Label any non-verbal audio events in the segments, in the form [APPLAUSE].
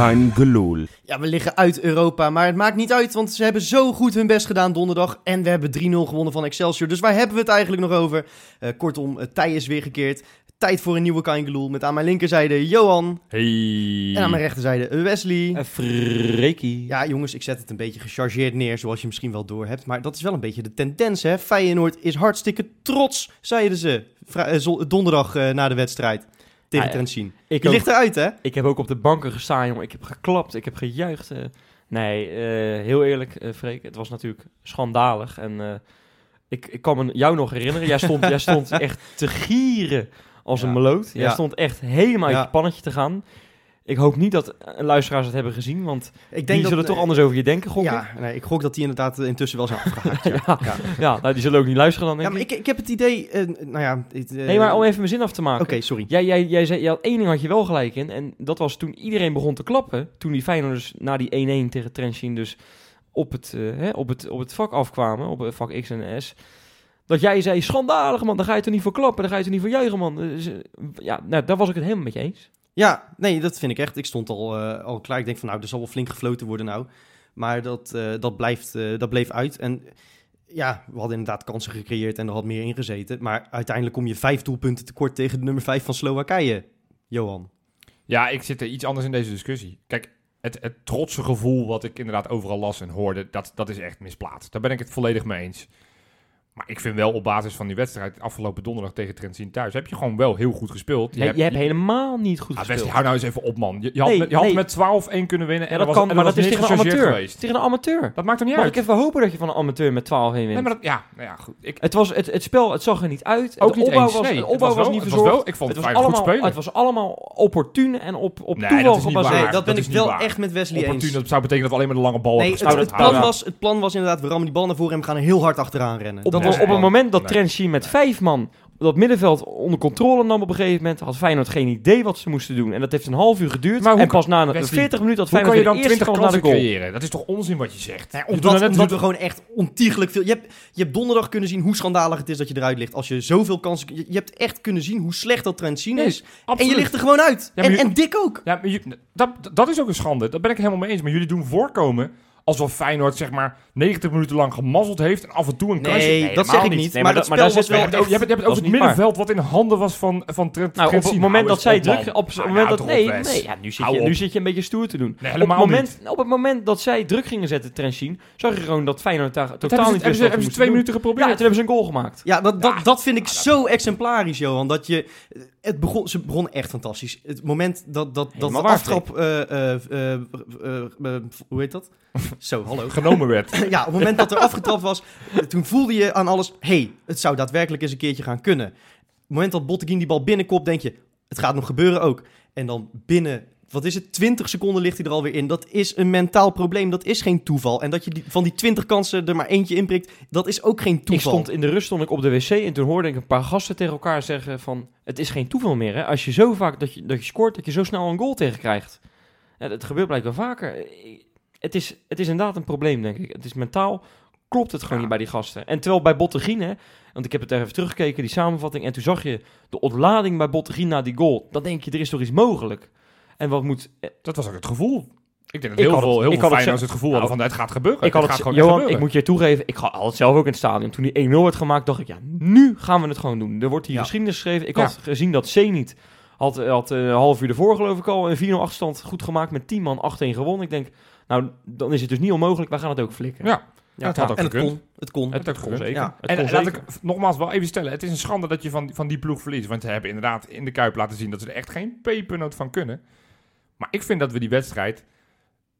Kein gelul. Ja, we liggen uit Europa, maar het maakt niet uit, want ze hebben zo goed hun best gedaan donderdag. En we hebben 3-0 gewonnen van Excelsior, dus waar hebben we het eigenlijk nog over? Eh, kortom, het tij is weer gekeerd. Tijd voor een nieuwe Kaingeloel met aan mijn linkerzijde Johan Hey. en aan mijn rechterzijde Wesley. En Freekie. Ja, jongens, ik zet het een beetje gechargeerd neer, zoals je misschien wel door hebt. Maar dat is wel een beetje de tendens, hè? Feyenoord is hartstikke trots, zeiden ze eh, donderdag eh, na de wedstrijd tegen Ah, ja. Trentin. Ik, ook- ligt eruit, hè? ik heb ook op de banken gestaan, jongen. Ik heb geklapt, ik heb gejuicht. eh. nee, eh, heel eerlijk, eh Freek. Het was natuurlijk schandalig. En ik, ik kan me jou nog herinneren. Jij stond, jij stond [LAUGHS] echt te gieren als Ja. een meloot. Jij Ja. stond echt helemaal uit je pannetje te gaan. Ik hoop niet dat luisteraars het hebben gezien, want Ik die zullen toch anders over je denken, gok ik. Ja, nee, ik gok dat die inderdaad eh, intussen wel zijn afgehaakt. [LAUGHS] ja. Ja. Ja. Ja, nou, die zullen ook niet luisteren dan, denk Ja, maar ik. ik, ik heb het idee... eh, nou ja... eh, Nee, maar om even mijn zin af te maken. Oké, sorry. Jij, jij, jij zei, had één ding had je wel gelijk in. En dat was toen iedereen begon te klappen. Toen die Feyenoorders na die 1-1 tegen Trentin dus op het, hè, op, het, op het vak afkwamen. Op het vak X en S. Dat jij zei, schandalig man, daar ga je toch niet voor klappen. Daar ga je toch niet voor juichen man. Dus, ja, nou, daar was ik het helemaal met je eens. Ja, nee, dat vind ik echt. Ik stond al, eh, al klaar. Ik denk van, nou, er zal wel flink gefloten worden nou. Maar dat, eh, dat, blijft, eh, dat bleef uit. En ja, we hadden inderdaad kansen gecreëerd en er had meer in gezeten. Maar uiteindelijk kom je vijf doelpunten tekort tegen de nummer vijf van Slowakije, Johan. Ja, ik zit er iets anders in deze discussie. Kijk, het, het trotse gevoel wat ik inderdaad overal las en hoorde, dat, dat is echt misplaatst. Daar ben ik het volledig mee eens. Maar ik vind wel op basis van die wedstrijd afgelopen donderdag tegen Trentin thuis, heb je gewoon wel heel goed gespeeld. Je, je hebt je- helemaal niet goed Ah, gespeeld. Hou nou eens even op, man. Je, je had, Nee, met, je had nee. met 12-1 kunnen winnen. ja, en dat er kan, was, en maar dat is tegen een amateur. geweest. Tegen een amateur. Dat maakt er niet Mag uit. ik even hopen dat je van een amateur met 12 heen wint? Nee, maar dat, ja, nou ja, goed. Ik, Het, was, het, het spel het zag er niet uit. ook de niet opbouw eens. was, nee, de het opbouw was, wel- niet het verzorgd. wel, ik vond het, het, goed allemaal, spelen. het was allemaal opportun en op, op Nee, toeval gebaseerd. dat ben ik wel echt met Wesley eens. opportun, dat zou betekenen dat we alleen maar de lange bal Nee, hebben het, gespeeld. het, Dat plan houden. was, het plan was inderdaad, we rammen die bal naar voren en we gaan er heel hard achteraan rennen. Op, het moment dat nee. Met vijf man dat middenveld onder controle nam op een gegeven moment, had Feyenoord geen idee wat ze moesten doen. En dat heeft een half uur geduurd. Maar hoe en kan- pas na een Wesley, 40 minuten had Hoe kan Feyenoord je dan de 20 eerste kans naar de kansen goal. creëren? Dat is toch onzin wat je zegt? Nee, Je omdat, we gewoon echt ontiegelijk veel... Je hebt, je hebt donderdag kunnen zien hoe schandalig het is dat je eruit ligt. Als je zoveel kansen... Je, je hebt echt kunnen zien hoe slecht dat Nee, is. En je ligt er gewoon uit. Ja, maar en, je- en dik ook. Ja, maar je- dat, dat is ook een schande. Daar ben ik helemaal mee eens. Maar jullie doen voorkomen alsof Feyenoord zeg maar 90 minuten lang gemazzeld heeft en af en toe een kansje. Nee, dat zeg ik niet. Nee, maar maar dat spel maar daar was zit wel... Je hebt, het over- je hebt het over waar. middenveld wat in handen was van, van Trent Nou, op het moment dat zij druk... Op het Nou, moment dat... Nee, nee ja, nu, zit je, nu zit je een beetje stoer te doen. Nee, op, het moment, op het moment dat zij druk gingen zetten, Trentin, zag je gewoon dat Feyenoord daar totaal niet wist hebben ze twee minuten geprobeerd. Ja, toen hebben ze een goal gemaakt. Ja, dat, dat, Ja. dat vind ik zo exemplarisch, Johan. Dat je, het begon, ze begon echt fantastisch. Het moment dat, dat, dat de aftrap... eh, hoe heet dat? [LAUGHS] Zo, hallo. genomen werd. [LAUGHS] ja, op het moment dat er afgetrapt was, toen voelde je aan alles... hey, het zou daadwerkelijk eens een keertje gaan kunnen. Op het moment dat Botteguin die bal binnenkopt, denk je... het gaat nog gebeuren ook. En dan binnen... Wat is het? 20 seconden ligt hij er alweer in. Dat is een mentaal probleem. Dat is geen toeval. En dat je die, van die 20 kansen er maar eentje inprikt, dat is ook geen Ik toeval. stond in de rust stond ik op de wc en toen hoorde ik een paar gasten tegen elkaar zeggen van... Het is geen toeval meer, hè. Als je zo vaak dat je, dat je scoort, dat je zo snel een goal tegenkrijgt. Ja, dat gebeurt blijkbaar vaker. Het is, het is inderdaad een probleem, denk ik. Het is mentaal, klopt het gewoon Ja. niet bij die gasten. En terwijl bij Bottegien, hè, want ik heb het even teruggekeken, die samenvatting... En toen zag je de ontlading bij Bottegien na die goal. Dan denk je, er is toch iets mogelijk. En wat moet... Dat was ook het gevoel. Ik denk dat Ik heel had het- veel, heel ik veel had het het gevoel Nou, hadden van het gaat gebeuren. Ik had het het, gaat Johan, ik moet je toegeven, ik had het zelf ook in het stadion. Toen die 1-0 werd gemaakt, dacht ik, ja, nu gaan we het gewoon doen. Er wordt hier Ja. geschiedenis geschreven. Ik Ja. had gezien dat Zenit had, had eh, een half uur ervoor geloof ik al een 4-0 achterstand goed gemaakt met 10 man 8-1 gewonnen. Ik denk, nou, dan is het dus niet onmogelijk. Wij gaan het ook flikken. Ja, Ja, dat had ook en het kon. Het kon. Het, kon zeker. Ja. Het En kon laat zeker. ik nogmaals wel even stellen. Het is een schande dat je van, van die ploeg verliest. Want ze hebben inderdaad in de Kuip laten zien dat ze er echt geen pepernoot van kunnen. Maar ik vind dat we die wedstrijd...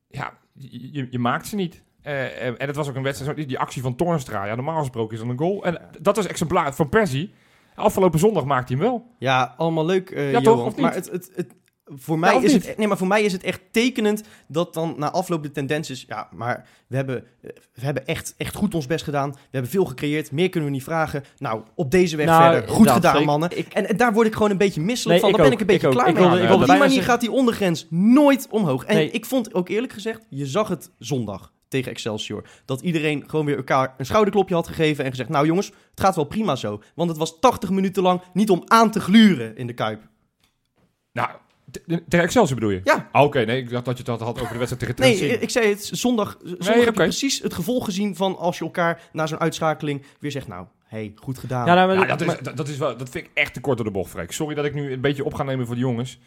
Ja, je, je, maakt ze niet. Eh, eh, en het was ook een wedstrijd, die actie van Toornstra. Ja, normaal gesproken is dat een goal. En dat was exemplaar van Persie. Afgelopen zondag maakte hij hem wel. Ja, allemaal leuk, eh Ja, toch? Of niet? Maar het, het, het, voor, mij is niet? het, nee, maar voor mij is het echt tekenend dat dan na afloop de tendens is... Ja, maar we hebben, eh, we hebben echt, echt goed ons best gedaan. We hebben veel gecreëerd. Meer kunnen we niet vragen. Nou, op deze weg Nou, verder. Goed gedaan, mannen. Ik- En, en daar word ik gewoon een beetje misselijk Nee, van. Daar ben ook, ik een beetje ik ook. klaar Ik mee. wilde- ik Op wilde die manier zeggen- gaat die ondergrens nooit omhoog. En Nee. ik vond ook eerlijk gezegd, je zag het zondag tegen Excelsior. Dat iedereen gewoon weer elkaar een schouderklopje had gegeven en gezegd... Nou jongens, het gaat wel prima zo. Want het was 80 minuten lang niet om aan te gluren in de Kuip. Nou, Tegen Excelsior bedoel je? Ja. Ah, Oké, nee, ik dacht dat je het had over de wedstrijd tegen Nee, Trent. ik- ik zei het, zondag, zondag heb je precies het gevolg gezien van als je elkaar na zo'n uitschakeling weer zegt, nou, hey, goed gedaan. Ja, nou, maar Ja, dat- dat, maar- is, dat, dat is wel, dat vind ik echt te kort door de bocht, Freek. Sorry dat ik nu een beetje op ga nemen voor de jongens.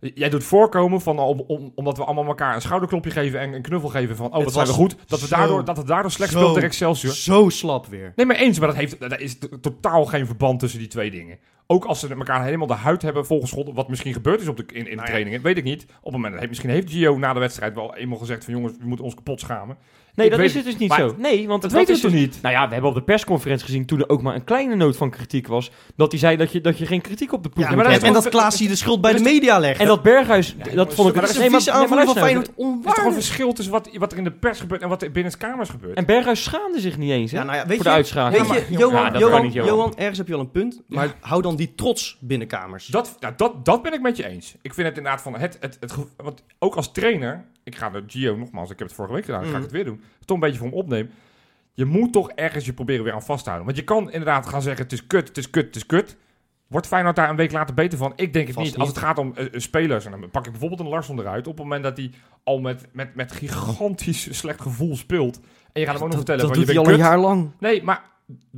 Jij doet voorkomen van, om, om- omdat we allemaal elkaar een schouderklopje geven en een knuffel geven van, oh, wat zijn we goed. Dat we zo- daardoor, dat het daardoor slecht zo- speelt tegen Excelsior. Zo slap weer. Nee, maar eens, maar dat heeft, daar is totaal geen verband tussen die twee dingen. Ook als ze elkaar helemaal de huid hebben volgeschot, wat misschien gebeurd is op de, in, in de Nou ja. trainingen, weet ik niet. Op het moment, heeft, misschien heeft Gio na de wedstrijd wel eenmaal gezegd van, jongens, we moeten ons kapot schamen. Nee, ik dat weet is het dus niet maar- zo. Nee, want Dat dat weten we toch dus- niet? Nou ja, we hebben op de persconferentie gezien toen er ook maar een kleine noot van kritiek was. Dat hij zei dat je, dat je geen kritiek op de ploeg Ja, maar dat is en, hebben. en dat Klaasie de schuld bij de dat is- media legt. En dat Berghuis, Ja, dat vond ik... maar dat is een vieze aanvoerder van. Feyenoord Er is toch een onwaardig. verschil tussen wat, wat er in de pers gebeurt en wat er binnen kamers gebeurt. En Berghuis schaamde zich niet eens, hè? Ja, nou ja, weet voor je, de uitschakeling. Weet je, Johan, Ja, dat Johan, Johan. Johan, ergens heb je al een punt, maar hou dan die trots binnenkamers. Dat, nou, dat, dat ben ik met je eens. Ik vind het inderdaad van het, het, het, want ook als trainer, ik ga de Gio nogmaals, ik heb het vorige week gedaan, ik ga ik het weer doen, toch een beetje voor hem opnemen. Je moet toch ergens je proberen weer aan vast te houden. Want je kan inderdaad gaan zeggen, het is kut, het is kut, het is kut. Wordt Feyenoord daar een week later beter van? Ik denk het niet. Als het gaat om eh, eh, spelers, en dan pak ik bijvoorbeeld een Larsson eruit, op het moment dat hij al met, met, met gigantisch [LAUGHS] slecht gevoel speelt, en je gaat hem ook nog vertellen dat van doet je bent al een kut. jaar lang. Nee, maar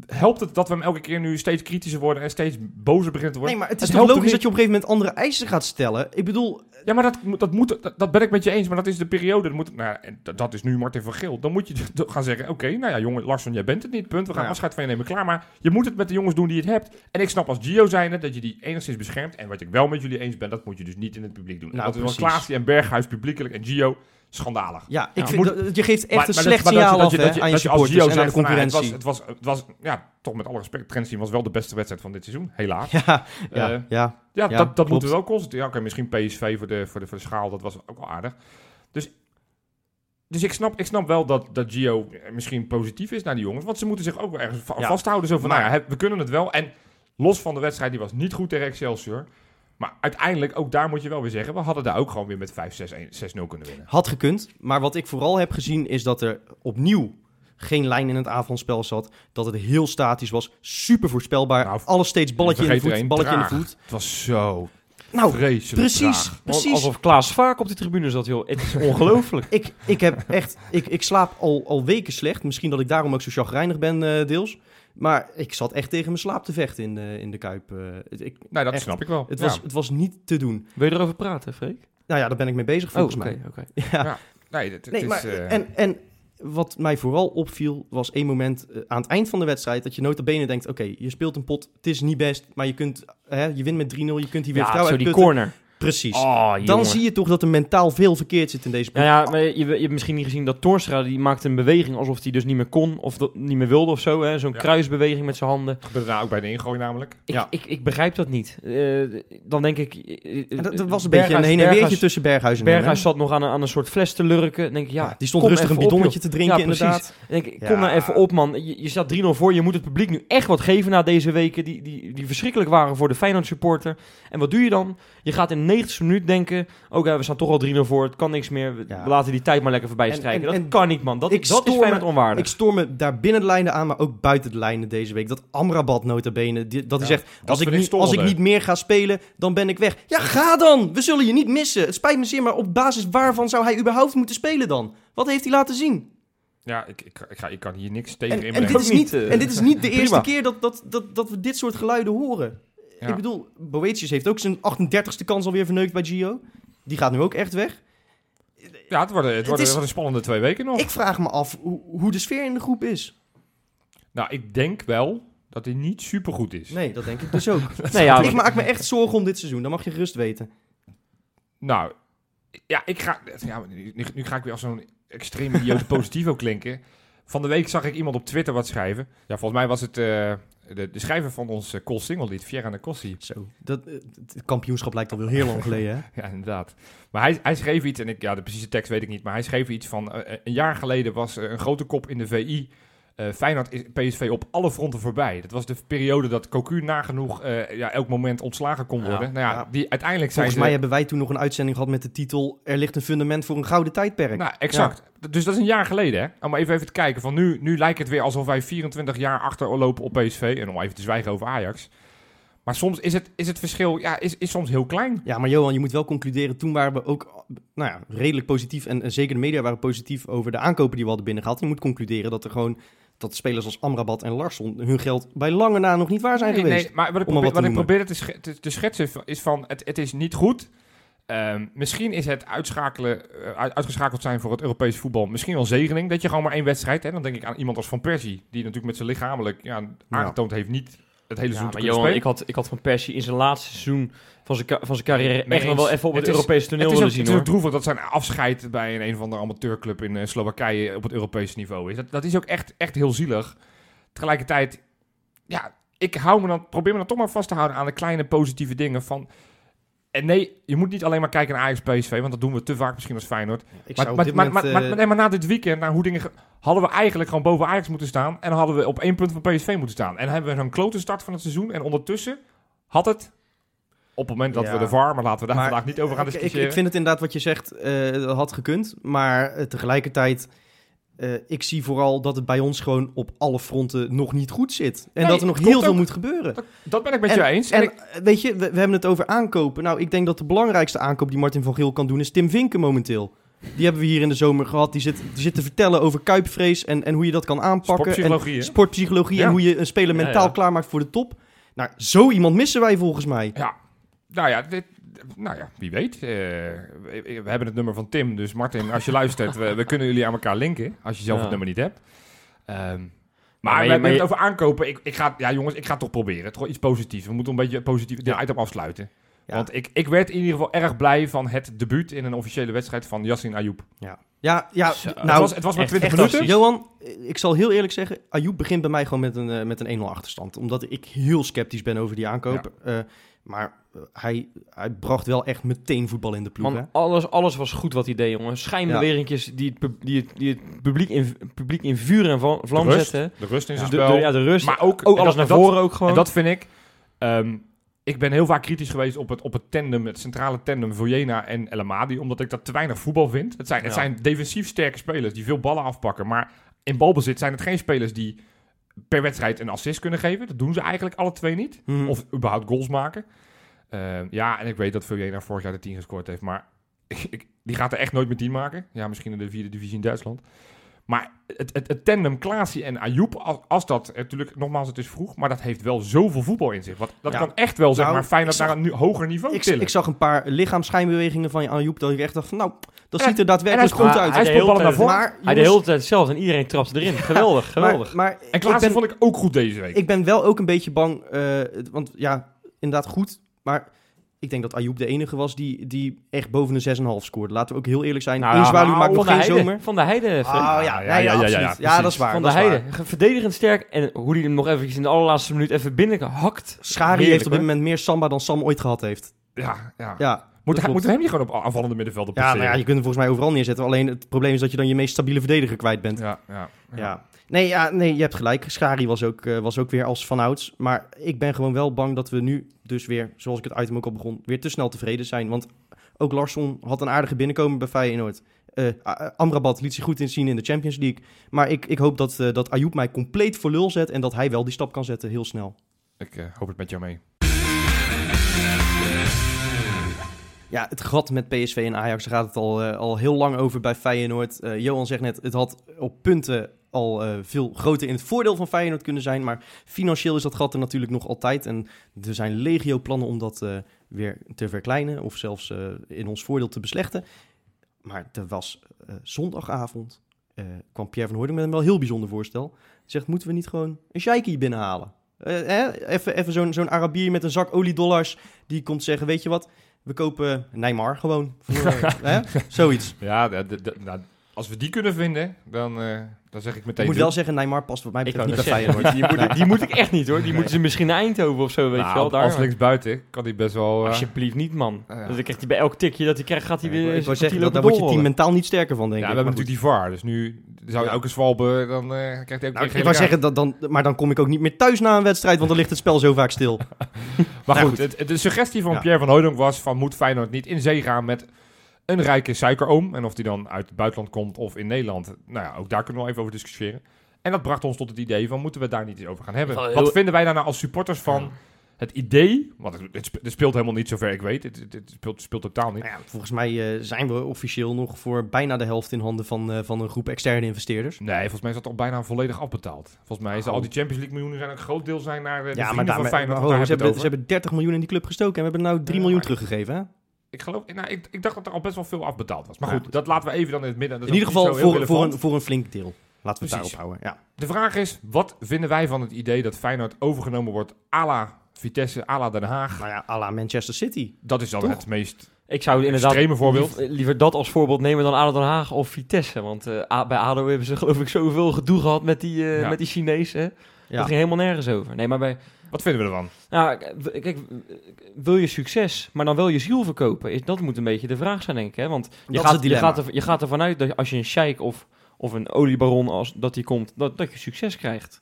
helpt het dat we hem elke keer nu steeds kritischer worden en steeds bozer beginnen te worden? Nee, maar het is Het toch logisch dat je op een gegeven moment andere eisen gaat stellen? Ik bedoel, Ja, maar dat, dat, moet, dat, dat ben ik met je eens, maar dat is de periode. Dat, moet, nou, dat, dat is nu Martin van Geel. Dan moet je [LAUGHS] gaan zeggen, oké, nou ja, jongen, Larsson, jij bent het niet, punt. We gaan Nou ja. afscheid van je nemen, klaar. Maar je moet het met de jongens doen die het hebt. En ik snap als Gio zijnde dat je die enigszins beschermt. En wat ik wel met jullie eens ben, dat moet je dus niet in het publiek doen. Nou, dat is wel precies. Klaasie en Berghuis publiekelijk en Gio, schandalig. ja, ik Ja, vind, moet- dat- je geeft echt Maar- een maar slecht dat- maar dat signaal je- af dat je- aan je dat je als supporters Gio en aan de van, nou, concurrentie. Het was, het was, het was, ja, toch met alle respect, Trentin was wel de beste wedstrijd van dit seizoen, helaas. Ja, ja, Eh, ja. Ja, Ja, dat, dat moeten we wel constateren. Ja, Oké, misschien PSV voor de, voor, de, voor de schaal, dat was ook wel aardig. Dus, dus ik, snap, ik snap wel dat, dat Gio misschien positief is naar die jongens. Want ze moeten zich ook wel ergens va- Ja. vasthouden. Zo van, Maar- nou ja, we kunnen het wel. En los van de wedstrijd, die was niet goed tegen Excelsior. Maar uiteindelijk, ook daar moet je wel weer zeggen... we hadden daar ook gewoon weer met 5-6-1 6-0 kunnen winnen. Had gekund, maar wat ik vooral heb gezien is dat er opnieuw geen lijn in het avondspel zat. Dat het heel statisch was, super voorspelbaar. Nou, Alles steeds balletje in de voet, balletje in de voet. Het was zo Nou, vreselijk precies, traag. precies. Alsof Klaas vaak op die tribune zat, joh. Het is [LAUGHS] ongelooflijk. Ik, ik heb echt, ik, ik slaap al, al weken slecht. Misschien dat ik daarom ook zo chagrijnig ben, eh, deels. Maar ik zat echt tegen mijn slaap te vechten in de, in de Kuip. eh. het, ik, Nee, dat Echt. snap ik wel. het, Ja. was, het was niet te doen. Wil je erover praten, Freek? Nou ja, daar ben ik mee bezig Oh, volgens oké, mij. oké. [LAUGHS] Ja. Nee, het, Nee, is... maar, eh, en, en wat mij vooral opviel, was één moment eh, aan het eind van de wedstrijd... dat je nota bene denkt, oké, je speelt een pot, het is niet best... maar je, kunt, hè, je wint met 3-0, je kunt hier weer Ja, vertrouwen zo die corner. Precies. Oh, Dan zie je toch dat er mentaal veel verkeerd zit in deze ploeg. Ja, ja, maar je, je hebt misschien niet gezien dat Torstra, die maakte een beweging alsof hij dus niet meer kon of dat niet meer wilde of zo. hè Zo'n Ja. kruisbeweging met zijn handen. Dat gebeurde daar ook bij de ingooi namelijk. Ik, Ja. ik, ik begrijp dat niet. Eh, dan denk ik... En dat, dat was een Berghuis- beetje een heen en weertje tussen Berghuis en Berghuis zat nog aan een, aan een soort fles te lurken. Dan denk ik, ja, Ja, die stond rustig een op, bidonnetje te drinken, Ja, precies. inderdaad. Dan denk ik, Ja. kom nou even op, man. Je, je staat 3-0 voor. Je moet het publiek nu echt wat geven na deze weken. Die, die, die verschrikkelijk waren voor de Feyenoord supporter. En wat doe je dan? Je gaat in de 90ste minuut denken... Oké, we staan toch al 3-0 voor. Het kan niks meer. We, Ja. laten die tijd maar lekker voorbij En- strijken. en- dat en kan niet, man. Dat, ik dat is Feyenoord onwaardig. Ik stoor me daar binnen de lijnen aan, maar ook buiten de lijnen deze week. Dat Amrabat nota bene, die, dat hij Ja, zegt, dat als ik, niet, als ik niet meer ga spelen, dan ben ik weg. Ja, ga dan! We zullen je niet missen. Het spijt me zeer, maar op basis waarvan zou hij überhaupt moeten spelen dan? Wat heeft hij laten zien? Ja, ik, ik, ik, ga, ik kan hier niks tegen En, en, inbrengen. dit, is niet, eh, en dit is niet de [LAUGHS] eerste keer dat, dat, dat, dat we dit soort geluiden horen. Ja. Ik bedoel, Boetius heeft ook zijn 38ste kans alweer verneukt bij Gio. Die gaat nu ook echt weg. Ja, het worden, het Het worden, is- het worden spannende twee weken nog. Ik vraag me af hoe, hoe de sfeer in de groep is. Nou, ik denk wel dat hij niet supergoed is. Nee, dat denk ik dus ook. [LAUGHS] nee, ja, ik maak me echt zorgen om dit seizoen. Dat mag je gerust weten. Nou, ja, ik ga... Ja, nu, nu ga ik weer als zo'n extreem idiote positivo klinken. Van de week zag ik iemand op Twitter wat schrijven. Ja, volgens mij was het eh, de, de schrijver van ons uh, Col Single lied, Fiera Nacossi. Zo, dat, eh, het kampioenschap lijkt alweer heel lang geleden, hè? [LAUGHS] Ja, inderdaad. Maar hij, hij schreef iets, en ik, ja, de precieze tekst weet ik niet, maar hij schreef iets van... een jaar geleden was er een grote kop in de VI... Feyenoord is PSV op alle fronten voorbij. Dat was de periode dat Cocu nagenoeg eh, ja, elk moment ontslagen kon Ja, worden. nou ja, ja. die uiteindelijk zijn Volgens ze... mij hebben wij toen nog een uitzending gehad met de titel... Er ligt een fundament voor een gouden tijdperk. Nou, exact. Dus dat is een jaar geleden, hè? Om maar even, even te kijken. Van nu, nu lijkt het weer alsof wij 24 jaar achterlopen op PSV. En om even te zwijgen over Ajax. Maar soms is het, is het verschil ja, is, is soms heel klein. Ja, maar Johan, je moet wel concluderen. Toen waren we ook nou ja, redelijk positief. En, en zeker de media waren positief over de aankopen die we hadden binnengehaald. Je moet concluderen dat er gewoon dat spelers als Amrabat en Larsson hun geld bij lange na nog niet waar zijn Nee, geweest. nee, maar wat ik, probeer, wat ik probeerde te, sch- te, te schetsen is van het, het is niet goed. Ehm, misschien is het uitschakelen, eh, uit- uitgeschakeld zijn voor het Europese voetbal misschien wel zegening. Dat je gewoon maar één wedstrijd hebt. Dan denk ik aan iemand als Van Persie. Die natuurlijk met zijn lichamelijk ja, aangetoond heeft niet het hele Ja, seizoen maar te Johan, spelen. ik had, ik had Van Persie in zijn laatste seizoen van zijn, van zijn carrière echt nog wel even op het, Europese toneel het is, ook, willen zien het is ook hoor. droevig dat zijn afscheid bij een, een of andere amateurclub in eh, Slowakije op het Europese niveau is. Dat, dat is ook echt, echt heel zielig. Tegelijkertijd, ja, ik hou me dan, probeer me dan toch maar vast te houden aan de kleine positieve dingen van... En nee, je moet niet alleen maar kijken naar Ajax PSV, want dat doen we te vaak misschien als Feyenoord. Ik Maar, maar, maar, moment, maar, maar- eh, nee, maar na dit weekend, naar hoe dingen... ge- hadden we eigenlijk gewoon boven Ajax moeten staan en hadden we op één punt van PSV moeten staan. En hebben we zo'n klote start van het seizoen en ondertussen had het... Op het moment dat Ja. we de VAR, maar laten we daar Maar, vandaag niet over gaan ik, ik, discussiëren. ik vind het inderdaad wat je zegt, dat had gekund. Maar eh, tegelijkertijd, eh, ik zie vooral dat het bij ons gewoon op alle fronten nog niet goed zit. En Nee, dat er nog heel veel moet gebeuren. Dat ben ik met En- je eens. En, En ik, weet je, we, we hebben het over aankopen. Nou, ik denk dat de belangrijkste aankoop die Martin van Geel kan doen is Tim Vinken momenteel. Die hebben we hier in de zomer gehad. Die zit, die zit te vertellen over kuipvrees en, en hoe je dat kan aanpakken. En sportpsychologie, hè? sportpsychologie Ja. en hoe je een speler mentaal ja. klaarmaakt voor de top. Nou, zo iemand missen wij volgens mij. Ja, nou ja, dit, nou ja wie weet. Eh, we, we hebben het nummer van Tim, dus Martin, als je [LAUGHS] luistert, we, we kunnen jullie aan elkaar linken, als je zelf Ja. het nummer niet hebt. Ehm, maar maar we hebben het over aankopen. Ik, ik ga, ja jongens, ik ga het toch proberen. Toch iets positiefs. We moeten een beetje positief dit Ja. item afsluiten. Ja. Want ik, ik werd in ieder geval erg blij van het debuut in een officiële wedstrijd van Yassin Ayoub. Ja, ja, ja Zo. het nou, was, het was maar echt 20 fantastisch. minuten. Johan, ik zal heel eerlijk zeggen, Ayoub begint bij mij gewoon met een, eh, met een 1-0 achterstand. Omdat ik heel sceptisch ben over die aankoop. Eh, maar hij, hij bracht wel echt meteen voetbal in de ploeg. Man, alles, alles was goed wat hij deed, jongen. Schijnbeweringjes die, het, pub- die, het, die het publiek, in, publiek in vuur en vlam, vlam de rust, zetten. de rust in Ja. zijn De, spel. de- ja, de rust. maar ook, ook alles dat- naar dat- voren ook gewoon. En dat vind ik. ehm, ik ben heel vaak kritisch geweest op het, op het tandem, het centrale tandem Vojena en El Amadi, omdat ik dat te weinig voetbal vind. Het zijn, het Ja. zijn defensief sterke spelers die veel ballen afpakken, maar in balbezit zijn het geen spelers die per wedstrijd een assist kunnen geven. Dat doen ze eigenlijk alle twee niet. Mhm. Of überhaupt goals maken. Ehm, ja, en ik weet dat Vojena vorig jaar de 10 gescoord heeft, maar [LAUGHS] ik, die gaat er echt nooit met 10 maken. Ja, misschien in de vierde divisie in Duitsland. Maar het, het, het tandem Klaasie en Ayoub, als, als dat, natuurlijk, nogmaals, het is vroeg, maar dat heeft wel zoveel voetbal in zich. Wat, dat Ja. kan echt wel, zeg Nou, maar, ik zag- naar een nu, hoger niveau ik, tillen. ik zag een paar lichaamsschijnbewegingen van Ayoub dat ik echt dacht van, nou, dat En- ziet er daadwerkelijk goed uit. hij de speelt hele ballen naar tijd- voren. maar, Hij de hele tijd hetzelfde en iedereen trapte erin. Geweldig, geweldig. Maar, maar en Klaasie ben, vond ik ook goed deze week. ik ben wel ook een beetje bang, eh, want ja, inderdaad goed, maar... Ik denk dat Ayoub de enige was die, die echt boven de 6,5 scoorde. Laten we ook heel eerlijk zijn. Nou, Eén zwaluw nou, maakt nog Van de geen Heide. zomer. Van de Heide. Fred. Ah ja, Ja, ja, ja, ja, ja, ja, Ja, dat is waar. van de Heide. waar. Ge- Verdedigend sterk. En hoe hij hem nog eventjes in de allerlaatste minuut even binnen hakt. Schari Heerlijk, heeft op dit moment meer samba dan Sam ooit gehad heeft. ja, ja. Ja, Moet, hij, hem niet gewoon op aanvallende middenvelden Ja, passeren? nou ja, je kunt hem volgens mij overal neerzetten. Alleen het probleem is dat je dan je meest stabiele verdediger kwijt bent. Ja. ja, ja, Nee, ja, nee, je hebt gelijk. Schari was ook, eh, was ook weer als vanouds. Maar ik ben gewoon wel bang dat we nu dus weer, zoals ik het item ook al begon, weer te snel tevreden zijn. Want ook Larsson had een aardige binnenkomen bij Feyenoord. A- Amrabat liet zich goed inzien in de Champions League. Maar ik, ik hoop dat, eh dat Ayoub mij compleet voor lul zet en dat hij wel die stap kan zetten heel snel. Ik hoop het met jou mee. Ja, het gat met PSV en Ajax daar gaat het al, al heel lang over bij Feyenoord. Johan zegt net, het had op punten al eh, veel groter in het voordeel van Feyenoord kunnen zijn. Maar financieel is dat gat er natuurlijk nog altijd. En er zijn legio plannen om dat eh, weer te verkleinen of zelfs eh, in ons voordeel te beslechten. Maar er was eh, zondagavond, eh, kwam Pierre van Hooydonk met een wel heel bijzonder voorstel. Zegt, moeten we niet gewoon een sheikie binnenhalen? Eh, hè? Even, even zo'n zo'n Arabier met een zak oliedollars die komt zeggen, weet je wat... We kopen Neymar gewoon. Voor, [LAUGHS] hè? Zoiets. Ja, de, de, de- nou, als we die kunnen vinden, dan, eh, dan zeg ik meteen... Ik moet wel zeggen, Neymar past wat mij Ik betreft niet bij [LAUGHS] Feyenoord. die, moet, die moet ik echt niet hoor. Die Nee. moeten ze misschien naar Eindhoven of zo, weet je Nou, wel. Daar, als linksbuiten kan hij best wel... eh, Alsjeblieft niet, man. Ja. Dus dan krijgt hij bij elk tikje dat hij krijgt, gaat hij weer... ik zeggen, dat, daar wordt je team mentaal niet sterker van, denk ja, ik. we hebben natuurlijk die VAR, dus nu zou je Ja. ook eens zwalben, dan eh, krijgt hij ook Nou, ik wou kaart. zeggen, dat dan, maar dan kom ik ook niet meer thuis na een wedstrijd, want dan ligt het spel zo vaak stil. [LAUGHS] Maar goed, de suggestie van Ja. Pierre van Hooydonk was van moet Feyenoord niet in zee gaan met een rijke suikeroom. En of die dan uit het buitenland komt of in Nederland. Nou ja, ook daar kunnen we wel even over discussiëren. En dat bracht ons tot het idee van moeten we daar niet eens over gaan hebben. Heel- Wat vinden wij daar nou als supporters van het idee, want het, het spe- het speelt helemaal niet zover ik weet. Het, het, het speelt, speelt totaal niet. Nou ja, volgens mij eh, zijn we officieel nog voor bijna de helft in handen van, eh, van een groep externe investeerders. Nee, volgens mij is dat al bijna volledig afbetaald. Volgens mij is Oh. al die Champions League miljoenen zijn een groot deel zijn naar eh, de Ja, maar, daar, van Feyenoord. maar daar ze, hebben we hebben, het ze hebben 30 miljoen in die club gestoken en we hebben nou 3 Ja, miljoen maar- teruggegeven. Hè? Ik geloof, nou, ik, ik dacht dat er al best wel veel afbetaald was. Maar goed, dat laten we even dan in het midden. Dat In ieder geval voor, voor, een, voor een flink deel. Laten we het Precies. daarop houden. Ja. De vraag is, wat vinden wij van het idee dat Feyenoord overgenomen wordt à la Vitesse, à la Den Haag? Nou ja, à la Manchester City. Dat is dan Toch? het meest Ik zou inderdaad extreme voorbeeld. lief- liever dat als voorbeeld nemen dan ADO Den Haag of Vitesse. Want eh, bij ADO hebben ze geloof ik zoveel gedoe gehad met die, eh Ja. met die Chinezen. Ja. Dat ging helemaal nergens over. Nee, maar bij... Wat vinden we ervan? Nou, kijk, wil je succes, maar dan wel je ziel verkopen? Is, dat moet een beetje de vraag zijn, denk ik. Hè? Want je, Dat gaat, je, gaat er, je gaat ervan uit dat als je een sheik of, of een oliebaron, als, dat die komt, dat, dat je succes krijgt.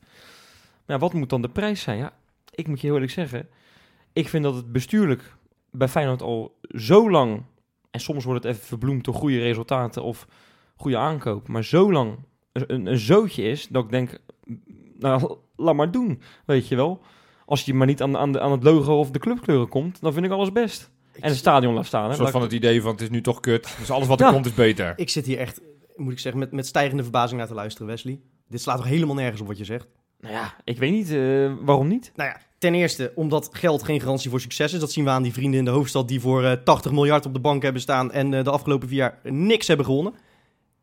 Maar wat moet dan de prijs zijn? Ja, ik moet je heel eerlijk zeggen, ik vind dat het bestuurlijk bij Feyenoord al zo lang, en soms wordt het even verbloemd door goede resultaten of goede aankoop, maar zo lang een, een, een zootje is, dat ik denk, nou, [LAUGHS] laat maar doen, weet je wel. Als je maar niet aan, aan, de, aan het logo of de clubkleuren komt, dan vind ik alles best. En het stadion laat staan. Hè? Een soort van het idee van het is nu toch kut. [LAUGHS] Dus alles wat er Ja. komt is beter. Ik zit hier echt, moet ik zeggen, met, met stijgende verbazing naar te luisteren, Wesley. Dit slaat toch helemaal nergens op wat je zegt? Nou ja, ik weet niet, eh, waarom niet? Nou ja, ten eerste omdat geld geen garantie voor succes is. Dat zien we aan die vrienden in de hoofdstad die voor eh, 80 miljard op de bank hebben staan en eh, de afgelopen vier jaar niks hebben gewonnen.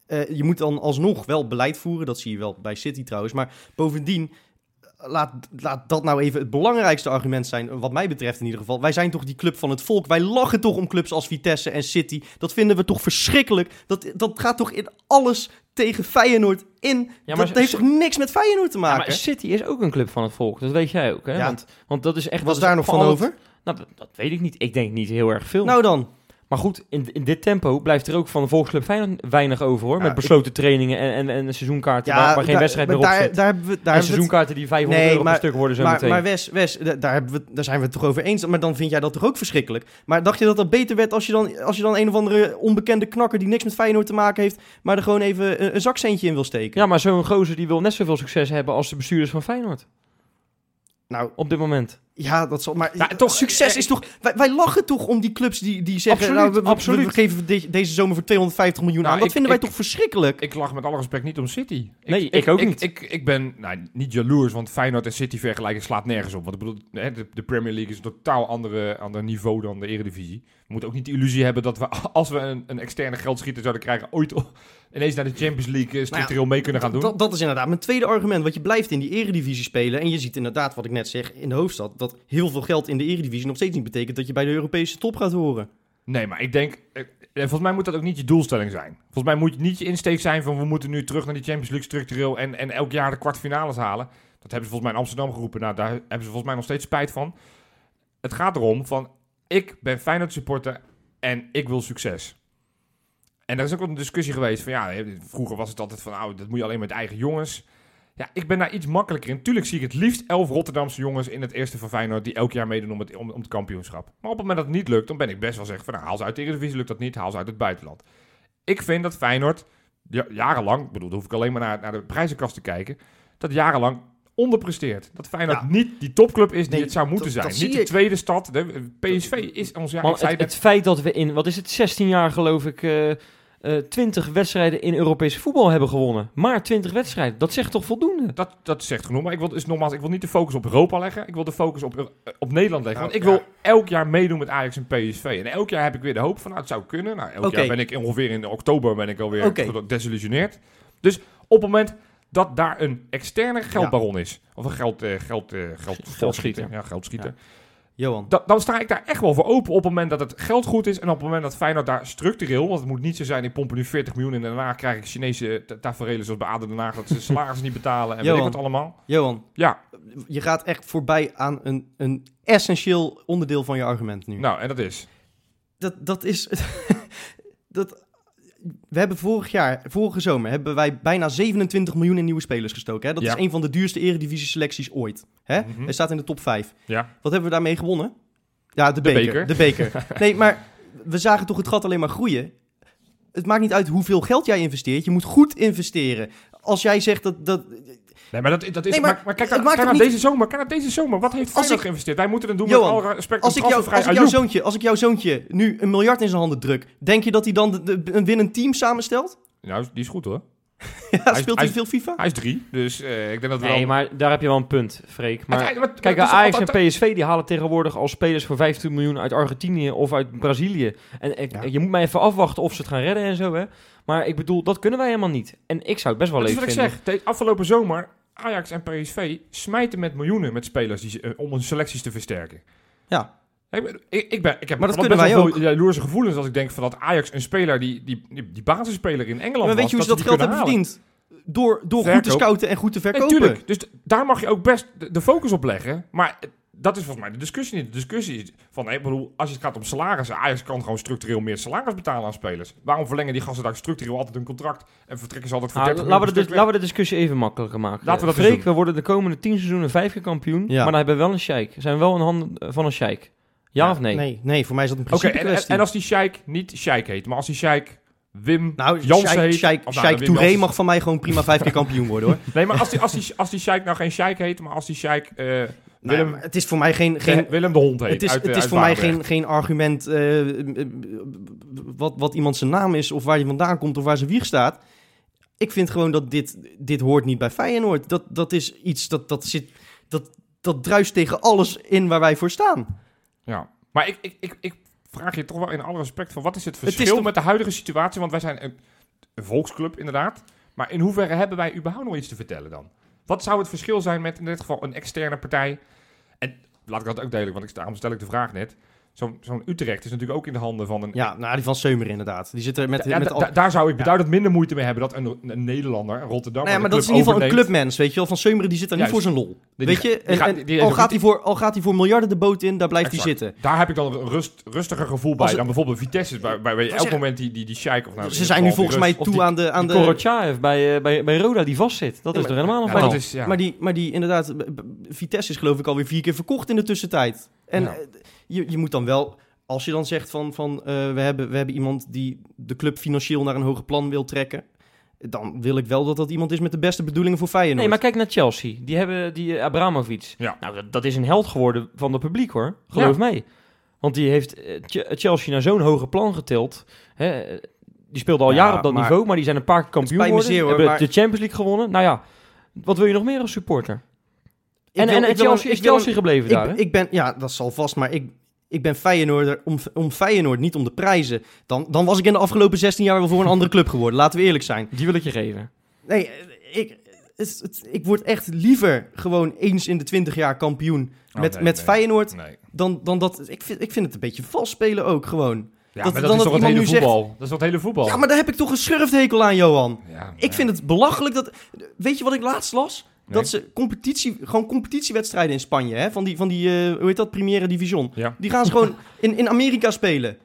Eh, je moet dan alsnog wel beleid voeren. Dat zie je wel bij City trouwens. Maar bovendien, eh, laat, laat dat nou even het belangrijkste argument zijn. Wat mij betreft in ieder geval. Wij zijn toch die club van het volk. Wij lachen toch om clubs als Vitesse en City. Dat vinden we toch verschrikkelijk. Dat, dat gaat toch in alles tegen Feyenoord in. Ja, maar dat heeft toch niks met Feyenoord te Ja, maken? maar City is ook een club van het volk, dat weet jij ook. Hè? Ja. Want, want dat is echt... Was daar nog van het- over? Nou, dat, dat weet ik niet. Ik denk niet heel erg veel. Nou dan. Maar goed, in, in dit tempo blijft er ook van de Volksclub Feyenoord weinig over, hoor. Ja, met ik- besloten trainingen en, en, en seizoenkaarten waar, waar geen daar- wedstrijd meer op daar, zit. daar hebben we, daar en seizoenkaarten die 500 Nee, euro maar- per stuk worden zo maar, meteen. maar Wes, Wes da- daar, hebben we, daar zijn we het toch over eens. Maar dan vind jij dat toch ook verschrikkelijk? Maar dacht je dat dat beter werd als je dan, als je dan een of andere onbekende knakker die niks met Feyenoord te maken heeft, maar er gewoon even een, een zakcentje in wil steken? ja, maar zo'n gozer die wil net zoveel succes hebben als de bestuurders van Feyenoord. Nou, Op dit moment. Ja, dat zal. Maar Ja, toch, succes eh, is toch. Wij, wij lachen toch om die clubs die, die zeggen. Absoluut, nou, we, we- absoluut. we geven de- deze zomer voor 250 miljoen Nou, aan. Dat ik- vinden wij ik- toch verschrikkelijk? Ik lach met alle respect niet om City. Nee, ik ook ik, niet. Ik, ik ben nou, niet jaloers, want Feyenoord en City vergelijken slaat nergens op. Want ik bedoel, hè, de, de Premier League is een totaal andere, ander niveau dan de Eredivisie. We moeten ook niet de illusie hebben dat we, [LAUGHS] als we een, een externe geldschieter zouden krijgen, ooit ineens naar de Champions League eh, structureel mee kunnen gaan doen. Dat, dat is inderdaad mijn tweede argument. Want je blijft in die eredivisie spelen. En je ziet inderdaad, wat ik net zeg, in de hoofdstad... heel veel geld in de eredivisie nog steeds niet betekent... dat je bij de Europese top gaat horen. Nee, maar ik denk, eh, eh, volgens mij moet dat ook niet je doelstelling zijn. Volgens mij moet niet je insteek zijn van we moeten nu terug naar die Champions League structureel en, en elk jaar de kwartfinales halen. Dat hebben ze volgens mij in Amsterdam geroepen. Nou, daar hebben ze volgens mij nog steeds spijt van. Het gaat erom van, ik ben Feyenoord supporter en ik wil succes. En er is ook een discussie geweest van, ja, vroeger was het altijd van, nou, dat moet je alleen met eigen jongens. Ja, ik ben daar iets makkelijker in. Tuurlijk zie ik het liefst elf Rotterdamse jongens in het eerste van Feyenoord... die elk jaar meedoen om het, om, om het kampioenschap. Maar op het moment dat het niet lukt, dan ben ik best wel zeggen... van nou, haal ze uit de Eredivisie, lukt dat niet, haal ze uit het buitenland. Ik vind dat Feyenoord ja, jarenlang... ik bedoel, dan hoef ik alleen maar naar, naar de prijzenkast te kijken... dat jarenlang onderpresteert. Dat Feyenoord Ja. niet die topclub is die Nee, het zou moeten dat- zijn. dat niet de ik. tweede stad. De, PSV is ons... Ja, Man, ik zei het, het feit dat we in, wat is het, 16 jaar geloof ik, eh eh 20 wedstrijden in Europese voetbal hebben gewonnen. Maar 20 wedstrijden, dat zegt toch voldoende? Dat, dat zegt genoeg. Maar ik wil, dus nogmaals, ik wil niet de focus op Europa leggen. Ik wil de focus op, eh, op Nederland leggen. Nou, want ik ja. wil elk jaar meedoen met Ajax en PSV. En elk jaar heb ik weer de hoop van, nou, het zou kunnen. Nou, elk jaar ben ik ongeveer in oktober ben ik alweer Oké. gedesillusioneerd. Dus op het moment dat daar een externe geldbaron is, of een geld, eh, geld, eh, geld, Geldschieter. Ja, geldschieter. Johan. Da- dan sta ik daar echt wel voor open op het moment dat het geld goed is. En op het moment dat Feyenoord daar structureel... Want het moet niet zo zijn, ik pomp nu 40 miljoen in... en daarna krijg ik Chinese ta- taferelen zoals bij Aden Den Haag... dat ze [LAUGHS] salaris niet betalen en weet ik Johan. wat allemaal. Johan, Ja, je gaat echt voorbij aan een, een essentieel onderdeel van je argument nu. nou, en dat is... Dat, dat is... [LAUGHS] dat, we hebben vorig jaar, vorige zomer, hebben wij bijna 27 miljoen in nieuwe spelers gestoken. Hè? Dat Ja. is een van de duurste eredivisie-selecties ooit. Hè? Mhm. Hij staat in de top 5. Ja. Wat hebben we daarmee gewonnen? Ja, de, De beker. beker. De beker. [LAUGHS] nee, maar we zagen toch het gat alleen maar groeien. Het maakt niet uit hoeveel geld jij investeert. Je moet goed investeren. als jij zegt dat... dat Nee, maar, dat, dat is, Nee, maar maar, maar kijk, kijk naar niet- deze zomer. Kijk naar deze zomer. Wat heeft Feyenoord ik- geïnvesteerd? Wij moeten het doen Johan, met alle respect. als, ik jou, als, ik jouw zoontje, als ik jouw zoontje nu een miljard in zijn handen druk... denk je dat hij dan de, de- een winnend team samenstelt? Nou, die is goed hoor. [LAUGHS] Ja, Hij speelt hij veel FIFA? Hij is drie, dus eh, ik denk dat we Nee, maar daar heb je wel een punt, Freek. Maar Kijk, maar- Ajax en PSV die halen tegenwoordig al spelers voor 15 miljoen uit Argentinië of uit Brazilië. En ik- Ja. je moet mij even afwachten of ze het gaan redden en zo, hè. Maar ik bedoel, dat kunnen wij helemaal niet. En ik zou het best wel Dat is leuk wat ik vinden. zeg. De afgelopen zomer, Ajax en PSV smijten met miljoenen met spelers die, eh, om hun selecties te versterken. Ja. Ik, ben- ik, ik, ben, ik heb Maar dat kunnen wij veel jaloerse gevoelens als ik denk van dat Ajax een speler die, die, die, die basisspeler in Engeland maar weet was, je hoe ze dat geld hebben verdiend? Door, door goed te scouten en goed te verkopen. tuurlijk. Dus daar mag je ook best de, de focus op leggen. Maar dat is volgens mij de discussie niet. De discussie is van, ik bedoel, als het gaat om salarissen, Ajax kan gewoon structureel meer salaris betalen aan spelers. Waarom verlengen die gasten daar structureel altijd een contract en vertrekken ze altijd voor Ah, 30 laten, we de, laten we de discussie even makkelijker maken. Laten we dat Freek, we worden de komende 10 seizoenen vijf keer kampioen. Ja. Maar dan hebben we wel een sheik. Zijn we wel in handen eh, van een sheik? Ja, Ja, of nee? Nee, nee, voor mij is dat een Oké, principe en, en, en als die Sheik niet Sheik heet, maar als die Sheik Wim nou, Jansen heet... Sheik, nou, Sheik Touré mag van mij gewoon prima vijf keer kampioen worden, hoor. [LAUGHS] Nee, maar als die, als, die, als die Sheik nou geen Sheik heet, maar als die Sheik Nou, Willem, maar het is voor mij geen... geen de- Willem de Hond heet het is, uit, het is voor mij geen, geen argument eh, wat, wat iemand zijn naam is of waar hij vandaan komt of waar zijn wieg staat. Ik vind gewoon dat dit, dit hoort niet bij Feyenoord. Dat, dat is iets dat, dat zit... Dat, dat druist tegen alles in waar wij voor staan. Ja, maar ik, ik, ik, ik vraag je toch wel in alle respect van wat is het is verschil toch- met de huidige situatie? Want wij zijn een, een volksclub inderdaad. Maar in hoeverre hebben wij überhaupt nog iets te vertellen dan? Wat zou het verschil zijn met in dit geval een externe partij? En laat ik dat ook delen, want daarom stel ik de vraag net. Zo'n zo'n Utrecht is natuurlijk ook in de handen van een... Ja, nou, die van Seumer inderdaad. Die zit er met... Ja, met al- daar zou ik beduidend minder moeite mee hebben dat een, een Nederlander, een Rotterdam, Nou ja, maar dat is in ieder geval een clubmens, weet je wel. Van Seumeren die zit daar niet Juist. voor zijn lol. Die- weet die- je? die En, en al, gaat hij voor, al gaat hij voor miljarden de boot in, daar blijft hij zitten. Daar heb ik dan een rust, rustiger gevoel bij dan bijvoorbeeld Vitesse, bij, bij, bij Ik elk moment die, die, die sheik of nou... Ze zijn nu volgens mij toe aan de... Aan de bij, eh, bij, bij Roda die vastzit. Dat is toch helemaal een is, ja. Maar, die, maar die inderdaad, Vitesse is geloof ik alweer vier keer verkocht in de tussentijd. En Ja. eh, je, je moet dan wel, als je dan zegt van, van eh, we, hebben, we hebben iemand die de club financieel naar een hoger plan wil trekken. Dan wil ik wel dat dat iemand is met de beste bedoelingen voor Feyenoord. Nee, maar kijk naar Chelsea. Die hebben die eh, Abramovic. Ja. Nou, dat, dat is een held geworden van het publiek hoor. Geloof mij. Want die heeft eh, Ch- Chelsea naar zo'n hoge plan getild. Hè, die speelde al Ja, jaren op dat maar- niveau, maar die zijn een paar keer kampioen geworden. hebben maar- de Champions League gewonnen. Nou ja, wat wil je nog meer als supporter? En wil- en, en ik wil Chelsea is Chelsea gebleven daar, hè? Ik, ben, ja, dat zal vast, maar ik, ik ben Feyenoorder om, om Feyenoord, niet om de prijzen. Dan, dan was ik in de afgelopen 16 jaar wel voor een andere club geworden. Laten we eerlijk zijn. Die wil ik je geven. Nee, ik, het, het- ik word echt liever gewoon eens in de 20 jaar kampioen Oh, met, nee, met nee. Feyenoord Nee. dan, dan dat. Ik vind, ik vind het een beetje vals spelen ook gewoon. Ja, Dat- maar dan dat is dat toch het hele zegt- voetbal? Dat is toch het hele voetbal? Ja, maar daar heb ik toch een schurfthekel aan, Johan. Ja, Ik ja. vind het belachelijk dat. Weet je wat ik laatst las? Nee. Dat ze competitie, gewoon competitiewedstrijden in Spanje, hè, van die, van die eh, hoe heet dat, Primera Division. Ja. Die gaan ze gewoon [LAUGHS] in, in Amerika spelen.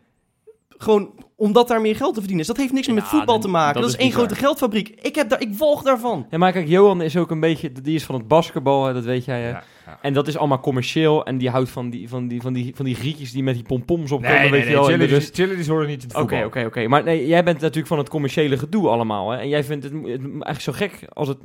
Gewoon omdat daar meer geld te verdienen is. Dat heeft niks meer met voetbal te maken. dat Dat, is één grote geldfabriek. Ik, heb daar, ik walg daarvan. Ja, maar kijk, Johan is ook een beetje, die is van het basketbal, hè, dat weet jij. Hè? Ja, ja. En dat is allemaal commercieel. En die houdt van die, van die, van die, van die grietjes die met die pompoms opkomen, Nee, nee, weet nee, je wel. die horen niet in het Oké, voetbal. oké, oké. Maar nee, jij bent natuurlijk van het commerciële gedoe allemaal. Hè? En jij vindt het, het eigenlijk zo gek als het...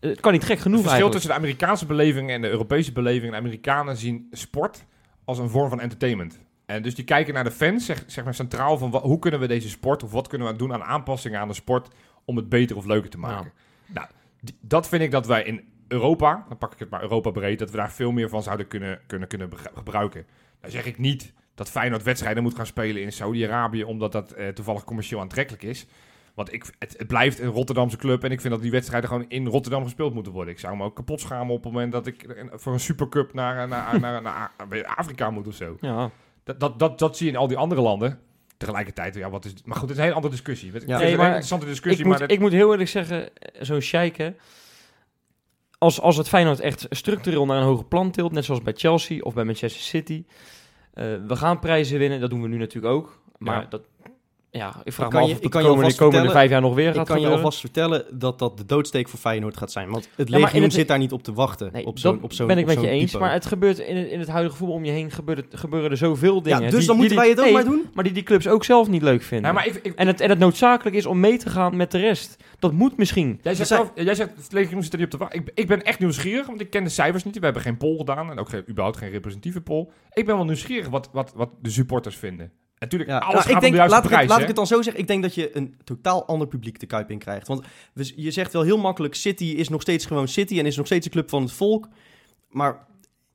Het kan niet gek genoeg Het verschil eigenlijk. tussen de Amerikaanse beleving en de Europese beleving. De Amerikanen zien sport als een vorm van entertainment. En dus die kijken naar de fans, zeg, zeg maar centraal van hoe kunnen we deze sport of wat kunnen we doen aan aanpassingen aan de sport om het beter of leuker te maken. Nou, die- dat vind ik dat wij in Europa, dan pak ik het maar Europa breed, dat we daar veel meer van zouden kunnen, kunnen, kunnen gebruiken. Dan zeg ik niet dat Feyenoord wedstrijden moet gaan spelen in Saudi-Arabië omdat dat eh, toevallig commercieel aantrekkelijk is. Want ik, het, het blijft een Rotterdamse club en ik vind dat die wedstrijden gewoon in Rotterdam gespeeld moeten worden. Ik zou me ook kapot schamen op het moment dat ik een- voor een supercup naar, naar, [LAUGHS] naar, naar, naar Afrika moet of zo. Ja. Dat, dat, dat, dat zie je in al die andere landen. Tegelijkertijd, ja, wat is, maar goed, het is een hele andere discussie. Ja. het Nee, een maar interessante discussie, Ik moet, maar dat- ik moet heel eerlijk zeggen, eh, zo'n hè, als, als het Feyenoord echt structureel naar een hoger plan tilt, net zoals bij Chelsea of bij Manchester City, eh, we gaan prijzen winnen, dat doen we nu natuurlijk ook. Maar Ja. dat, Ja, ik vraag kan me je- af of ik je de komende, vijf jaar nog weer Ik gaat kan je alvast vertellen dat dat de doodsteek voor Feyenoord gaat zijn. Want het legioen het- zit daar niet op te wachten. Nee, op zo'n, dat op zo'n, ben ik met je eens. Maar het gebeurt in het, in het huidige voetbal om je heen gebeuren, gebeuren er zoveel dingen. ja, dus die- dan die moeten wij het ook nee, maar doen. Maar die die clubs ook zelf niet leuk vinden. Ja, maar ik, ik, en, het, en het noodzakelijk is om mee te gaan met de rest. Dat moet misschien. Jij zegt, zelf, jij zegt het legioen zit er niet op te wachten. Ik, ik ben echt nieuwsgierig, want ik ken de cijfers niet. We hebben geen poll gedaan en ook geen, überhaupt geen representatieve poll. Ik ben wel nieuwsgierig wat, wat, wat de supporters vinden. Natuurlijk, Ja, alles nou, gaat ik om denk, de juiste laat, ik het, prijs. laat hè? ik het dan zo zeggen. Ik denk dat je een totaal ander publiek de Kuip in krijgt. Want je zegt wel heel makkelijk, City is nog steeds gewoon City en is nog steeds een club van het volk. Maar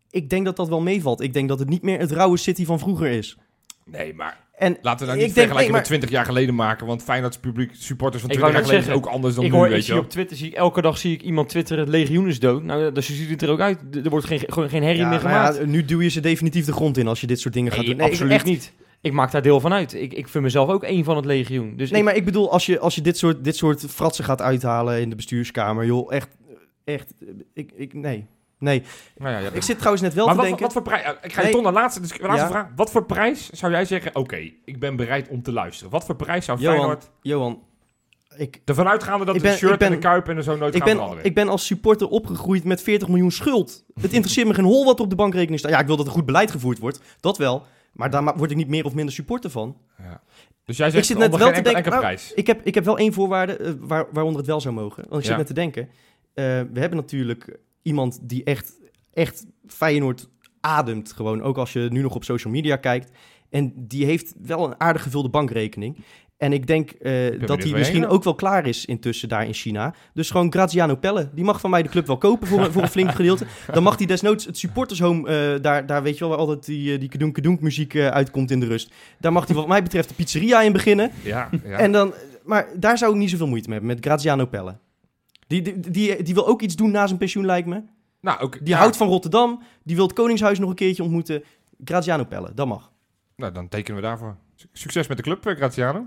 ik denk dat dat wel meevalt. Ik denk dat het niet meer het rauwe City van vroeger is. Nee, maar En laten we nou Ik niet denk- vergelijken nee, maar- met 20 jaar geleden maken. Want Feyenoord's publiek, supporters van Ik 20 wou jaar geleden is zeggen, ook anders dan ik nu, hoor, ik weet je op Twitter, zie ik, elke dag zie ik iemand twitteren, het legioen is dood. Nou, dus ziet het er ook uit. Er wordt geen, gewoon geen herrie Ja, meer nou gemaakt. ja, nu duw je ze definitief de grond in als je dit soort dingen gaat doen. Nee, absoluut echt, niet. Ik maak daar deel van uit. Ik, ik vind mezelf ook één van het legioen. Dus Nee, ik- maar ik bedoel, als je, als je dit, soort, dit soort fratsen gaat uithalen in de bestuurskamer, joh, echt, echt, ik, ik, nee. Nee, Nou ja, ja, ik zit trouwens net wel maar te wat, denken... wat voor prijs? Ik ga je Nee. toch naar de laatste, dus, laatste Ja. vraag. Wat voor prijs zou jij zeggen? Oké, ik ben bereid om te luisteren. Wat voor prijs zou Johan, Feyenoord Johan, ik, ervan uitgaande dat Ik ben- shirt ik ben- en de kuip en zo nooit ik, gaan ben, ik ben als supporter opgegroeid met 40 miljoen schuld. Het interesseert me geen hol wat er op de bankrekening staat. Ja, ik wil dat er goed beleid gevoerd wordt, dat wel. Maar daar word ik niet meer of minder supporter van. Ja. Dus jij zegt zit net onder wel te denken, nou, prijs. Ik heb, ik heb wel één voorwaarde eh, waar, waaronder het wel zou mogen. Want ik Ja. zit net te denken. eh, we hebben natuurlijk iemand die echt, echt Feyenoord ademt. Gewoon, ook als je nu nog op social media kijkt. En die heeft wel een aardig gevulde bankrekening. En ik denk eh, dat hij misschien heen ook wel klaar is intussen daar in China. Dus gewoon Graziano Pelle. Die mag van mij de club wel kopen voor, een- voor een flink gedeelte. Dan mag hij desnoods het supportershome, eh, daar, daar weet je wel waar altijd die, eh, die kedunk muziek uitkomt in de rust. Daar mag hij wat mij betreft de pizzeria in beginnen. Ja, ja. En dan, maar daar zou ik niet zoveel moeite mee hebben, met Graziano Pelle. Die, die, die, die wil ook iets doen na zijn pensioen, lijkt me. nou, ook, Die ja. houdt van Rotterdam. Die wil het Koningshuis nog een keertje ontmoeten. Graziano Pelle, dat mag. Nou, dan tekenen we daarvoor. Succes met de club, Graziano.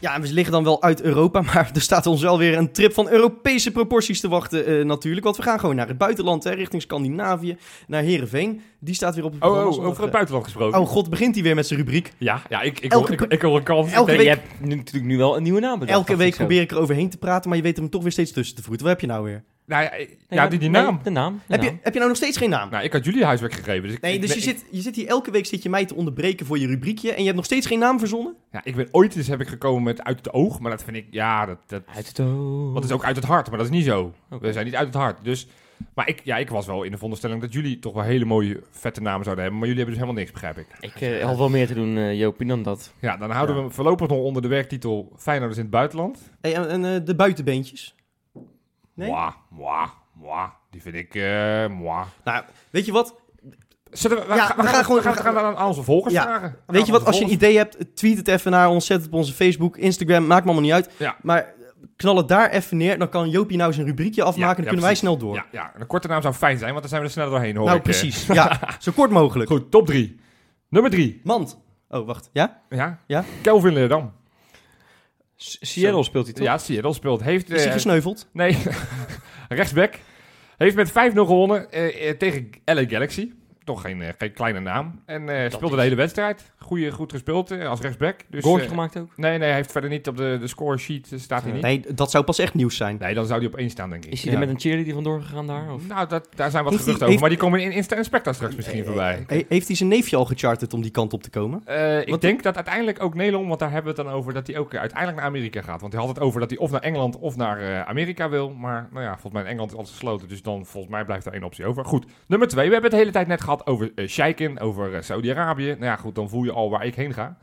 Ja, en we liggen dan wel uit Europa, [LAUGHS] maar er staat ons wel weer een trip van Europese proporties te wachten eh, natuurlijk. Want we gaan gewoon naar het buitenland, hè, richting Scandinavië, naar Heerenveen. Die staat weer op het Oh, programma. oh, over het buitenland gesproken. eh, Oh god, begint hij weer met zijn rubriek. Ja, ja ik, ik, Elke wil, ik, ik een kans. Elke week- je hebt nu natuurlijk nu wel een nieuwe naam bedacht. Elke week probeer ik er overheen te praten, maar je weet hem toch weer steeds tussen te voeten. Wat heb je nou weer? Nou, ja, Nee, ja, die, die nee, naam. de naam. de Heb je, heb je nou nog steeds geen naam? Nou, ik had jullie huiswerk gegeven. Dus ik, Nee, ik- dus je ik- zit, je zit hier elke week zit je mij te onderbreken voor je rubriekje en je hebt nog steeds geen naam verzonnen? Ja, ik ben ooit eens heb ik gekomen met uit het oog, maar dat vind ik, ja, dat, dat, Uit het oog. dat is ook uit het hart, maar dat is niet zo. We zijn niet uit het hart. Dus, maar ik, ja, ik was wel in de veronderstelling dat jullie toch wel hele mooie, vette namen zouden hebben, maar jullie hebben dus helemaal niks, begrijp ik. Ik eh, had wel meer te doen, eh Jopie, dan dat. Ja, dan houden Ja. we hem voorlopig nog onder de werktitel Feyenoorders in het buitenland. Hey, en en eh, de buitenbeentjes? Nee? Mwah, mwah, mwah. Die vind ik, mwah. Nou, weet je wat? We, we, Ja, gaan, we gaan gewoon- gaan, aan onze volgers Ja. vragen. We Weet je wat, als je een idee hebt, tweet het even naar ons, zet het op onze Facebook, Instagram, maakt me allemaal niet uit. Ja. Maar knal het daar even neer, dan kan Jopie nou zijn rubriekje afmaken, Ja, dan kunnen wij snel door. Ja, ja, en een korte naam zou fijn zijn, want dan zijn we er sneller doorheen, hoor nou, ik, eh. precies. Ja, [LAUGHS] zo kort mogelijk. Goed, top drie. Nummer drie. Mand. Oh, wacht. Ja? Ja? Ja? Kelvin Leerdam. Seattle speelt hij toch? Ja, Seattle speelt. Heeft, Is hij eh, gesneuveld? nee, [LAUGHS] rechtsback. Heeft met 5-0 gewonnen eh, eh, tegen LA Galaxy. Toch geen, eh, geen kleine naam. En eh, speelde de hele wedstrijd. Goeie, goed gespeeld eh, als rechtsback. Dus, Goaltje gemaakt ook? Nee, nee, hij heeft verder niet op de, de score sheet staat hij niet. Nee, dat zou pas echt nieuws zijn. Nee, dan zou hij op één staan, denk ik. Is hij Ja. er met een cheerleader vandoor gegaan daar? Of? Nou, dat, daar zijn wat Heeft geruchten hij- over. Maar die komen in Insta en Specta straks misschien voorbij. He- heeft hij zijn neefje al gecharterd om die kant op te komen? Eh, ik denk dat uiteindelijk ook Nederland, want daar hebben we het dan over, dat hij ook uiteindelijk naar Amerika gaat. Want hij had het over dat hij of naar Engeland of naar eh, Amerika wil. Maar nou ja, volgens mij in Engeland is alles gesloten. Dus dan volgens mij blijft er één optie over. Goed, nummer twee. We hebben het de hele tijd net gehad over uh, over eh, Saudi-Arabië. Nou ja, goed, dan voel je al waar ik heen ga.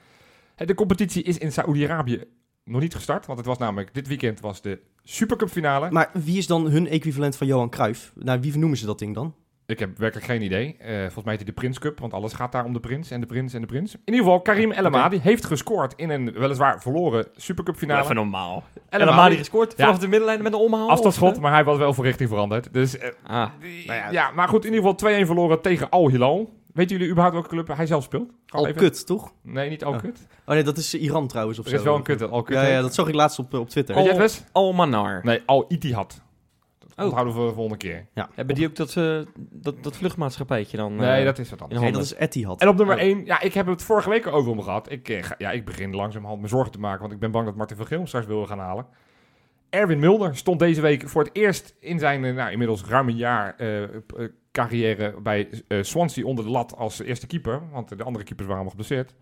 De competitie is in Saudi-Arabië nog niet gestart. Want het was namelijk, dit weekend was de Supercup finale. Maar wie is dan hun equivalent van Johan Cruijff? Nou, wie noemen ze dat ding dan? Ik heb werkelijk geen idee. Eh, volgens mij heet hij de Prins Cup, want alles gaat daar om de prins en de prins en de prins. In ieder geval, Karim El Amadi heeft gescoord in een weliswaar verloren Supercup finale. Even normaal. El Amadi, gescoord Ja. vanaf de middenlijn met een omhaal? afstandsschot, of, maar hij was wel voor richting veranderd. Dus eh, eh? Ah, die- Nou ja. ja. maar goed, in ieder geval 2-1 verloren tegen Al Hilal. Weten jullie überhaupt welke club hij zelf speelt? Al even- kut, toch? Nee, niet Al Oh. Kut. Oh nee, dat is eh, Iran trouwens of Er zo. is wel een kut, Al Kut Ja, ja, dat zag ik laatst op, eh, op Twitter. Best? Al Manar. Nee, Al Ittihad. Onthouden we voor de volgende keer. Hebben die ook dat, eh, dat, dat vluchtmaatschappijtje dan? Nee, eh, dat is wat anders. in Nee, handen? dat is Etihad. En op nummer Oh. 1, ja, ik heb het vorige week over hem gehad. Ik, eh, ga- ja, ik begin langzamerhand me zorgen te maken, want ik ben bang dat Martin van Geel straks wil gaan halen. Erwin Mulder stond deze week voor het eerst in zijn, nou, inmiddels ruim een jaar carrière bij eh, Swansea onder de lat als eerste keeper. Want de andere keepers waren allemaal geblesseerd.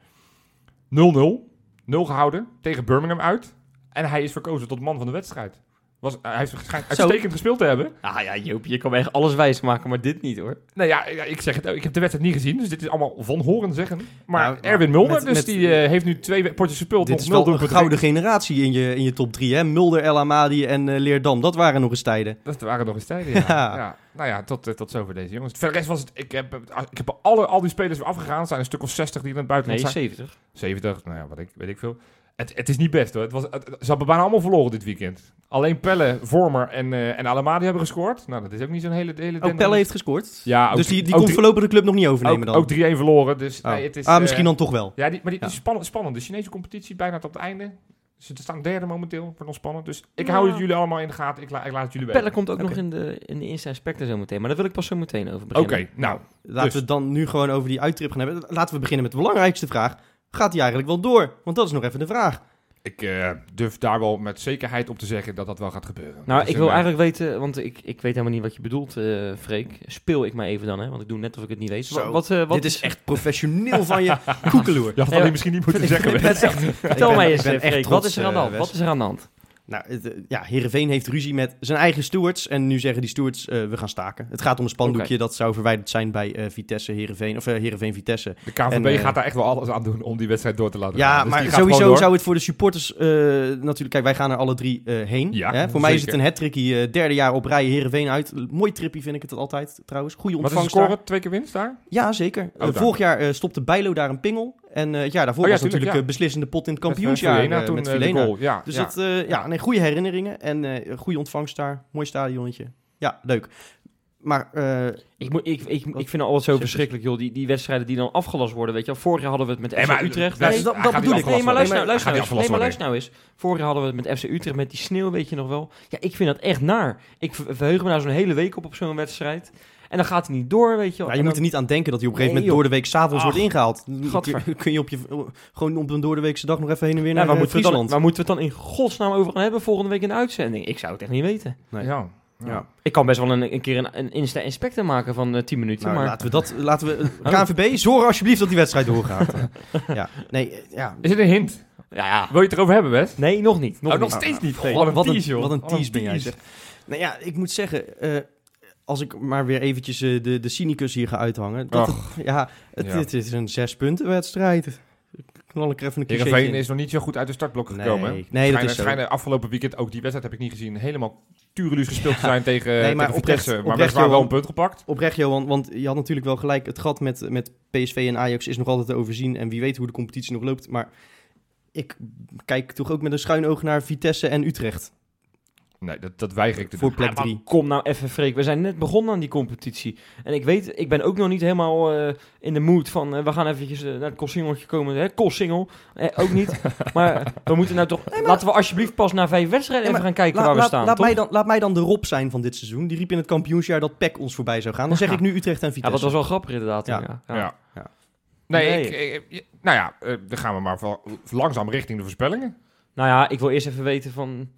0-0. 0 gehouden tegen Birmingham uit. En hij is verkozen tot man van de wedstrijd. Was, hij heeft uitstekend gespeeld te hebben. Ah ja, Joop, je kan me echt alles wijs maken, maar dit niet hoor. Nou ja, ik zeg het, ik heb de wedstrijd niet gezien, dus dit is allemaal van horen zeggen. Maar Nou, Erwin Mulder, met- dus met- die eh, heeft nu twee potjes gespeeld. Dit is wel een gouden generatie in je, in je top 3, hè? Mulder, El Amadi en eh, Leerdam. Dat waren nog eens tijden. Dat waren nog eens tijden, [LAUGHS] ja. Ja. ja. Nou ja, tot, eh, tot zover deze jongens. Verder rest was het, ik heb, ik heb alle, al die spelers weer afgegaan. Er zijn een stuk of 60 die in het Nee, buitenland zijn. 70. 70, nou ja, wat ik, weet ik veel. Het, het is niet best hoor. Het was, het- ze hebben bijna allemaal verloren dit weekend. Alleen Pelle, Vormer en, eh en Alamadi hebben gescoord. Nou, dat is ook niet zo'n hele... hele Ook Pelle heeft gescoord. Ja, ook, dus die, die ook voorlopig de club nog niet overnemen ook, dan. ook 3-1 verloren. Dus Oh. nee, het is... ah, eh, misschien dan toch wel. Ja, die, maar die, is spannend, spannend. De Chinese competitie bijna tot het einde. Ze staan derde momenteel. Wordt nog spannend. Dus ik Ja. hou het jullie allemaal in de gaten. Ik, la, ik laat het jullie weten. Pelle komt ook Oké. nog in de, in de Insta Inspector zo meteen, maar daar wil ik pas zo meteen over Oké, beginnen. nou. Laten Dus. we het dan nu gewoon over die uittrip gaan hebben. Laten we beginnen met de belangrijkste vraag. Gaat hij eigenlijk wel door? Want dat is nog even de vraag. Ik eh, durf daar wel met zekerheid op te zeggen dat dat wel gaat gebeuren. Nou, Dus ik wil eh, eigenlijk weten, want ik, ik weet helemaal niet wat je bedoelt, eh Freek. Speel ik maar even dan, hè? Want ik doe net of ik het niet weet. Zo, wat, eh, wat Dit is echt professioneel van je [LAUGHS] koekeloer. Je had alleen misschien niet moeten zeggen. [LAUGHS] Ik ben Wes. echt- Vertel mij eens, Freek, trots, wat is er aan de hand? Wat is er aan de hand? Nou, het, eh, ja, Heerenveen heeft ruzie met zijn eigen stewards. En nu zeggen die stewards, eh, we gaan staken. Het gaat om een spandoekje dat zou verwijderd zijn bij eh, Vitesse, Heerenveen. Of eh Heerenveen, Vitesse. De eh, gaat daar echt wel alles aan doen om die wedstrijd door te laten Ja, gaan. Dus maar sowieso zou het voor de supporters eh, natuurlijk... Kijk, wij gaan er alle drie eh, heen. Ja, hè? Voor mij is het een hat-trickie. derde jaar op rij Heerenveen uit. Mooi trippie vind ik het altijd trouwens. Goede Wat is de ontvangst daar. score? Twee keer winst daar? Ja, zeker. Daar. vorig jaar eh, stopte Bijlo daar een pingel. En eh, het jaar daarvoor Oh ja, was tuurlijk, natuurlijk ja. een beslissende pot in het Met, eh, kampioensjaar eh, met eh, de Vilena. goal. Ja, Dus ja. dat, eh, ja, nee, goede herinneringen en eh, goede ontvangst daar. Mooi stadionnetje. Ja, leuk. Maar eh, Ik, moet, ik, ik, ik vind het altijd zo verschrikkelijk, joh. Die, die wedstrijden die dan afgelast worden, weet je wel. Vorig jaar hadden we het met FC Nee, Utrecht. Nee, Nee, dat- bedoel ik. Nee, maar luister, nou, luister, nou nee, maar luister nou eens. Vorig jaar hadden we het met FC Utrecht met die sneeuw, weet je nog wel. Ja, ik vind dat echt naar. Ik ver- verheug me daar zo'n hele week op op zo'n wedstrijd. En dan gaat hij niet door, weet je wel. je moet er niet aan denken dat hij op een gegeven Nee, moment door de week s'avonds wordt ingehaald. gadver. Kun, [LAUGHS] kun je op je, gewoon op een door de weekse dag nog even heen en weer Ja, naar waar, eh, moeten we dan, waar moeten we het dan in godsnaam over gaan hebben volgende week in de uitzending? Ik zou het echt niet weten. Nee. Ja. Ja. Ja. Ik kan best wel een, een keer een, een Insta-inspector maken van eh 10 minuten, Nou, maar... laten we dat, laten we, [LAUGHS] KNVB, zorg alsjeblieft dat die wedstrijd doorgaat. [LAUGHS] ja, nee, eh, ja. Is het een hint? Ja, ja. Wil je het erover hebben, Wes? Nee, nog niet. Nog Oh, niet. nog steeds niet. Nee. Oh, wat een wat, tease, een, joh. wat een tease ben jij, zeg. Nou ja, ik moet zeggen, eh, als ik maar weer eventjes eh, de, de cynicus hier ga uithangen. Dat het, ja, het, Ja. het is een zes punten wedstrijd. Knal ik er even een Heerenveen is nog niet zo goed uit de startblokken Nee, gekomen. hè? nee, dat is zo. schijnen afgelopen weekend, ook die wedstrijd heb ik niet gezien, helemaal tureluus gespeeld te zijn tegen, Nee, maar tegen oprecht- Vitesse. Maar oprecht, waren wel een Johan. punt gepakt. Oprecht, Johan, want je had natuurlijk wel gelijk. Het gat met, met PSV en Ajax is nog altijd te overzien. En wie weet hoe de competitie nog loopt. Maar ik kijk toch ook met een schuin oog naar Vitesse en Utrecht. Nee, dat, dat weiger ik te Voor doen. plek Ja, maar 3. Kom nou even, Freek. We zijn net begonnen aan die competitie. En ik weet, ik ben ook nog niet helemaal eh, in de mood van... eh, we gaan eventjes eh, naar het Kossingeltje komen. Hè? Eh, ook niet. [LAUGHS] maar we moeten nou toch... Laten we alsjeblieft pas na vijf wedstrijden Nee, even gaan kijken La- waar we staan, laat, toch? mij dan, laat mij dan de Rob zijn van dit seizoen. Die riep in het kampioensjaar dat PEC ons voorbij zou gaan. Dan zeg Ja. ik nu Utrecht en Ja, Vitesse. dat was wel grappig inderdaad. Ja. Ja. Ja. Ja. Ja. Nee, Nee. Ik, ik- nou ja, eh, dan gaan we maar wel langzaam richting de voorspellingen. Nou ja, ik wil eerst even weten van...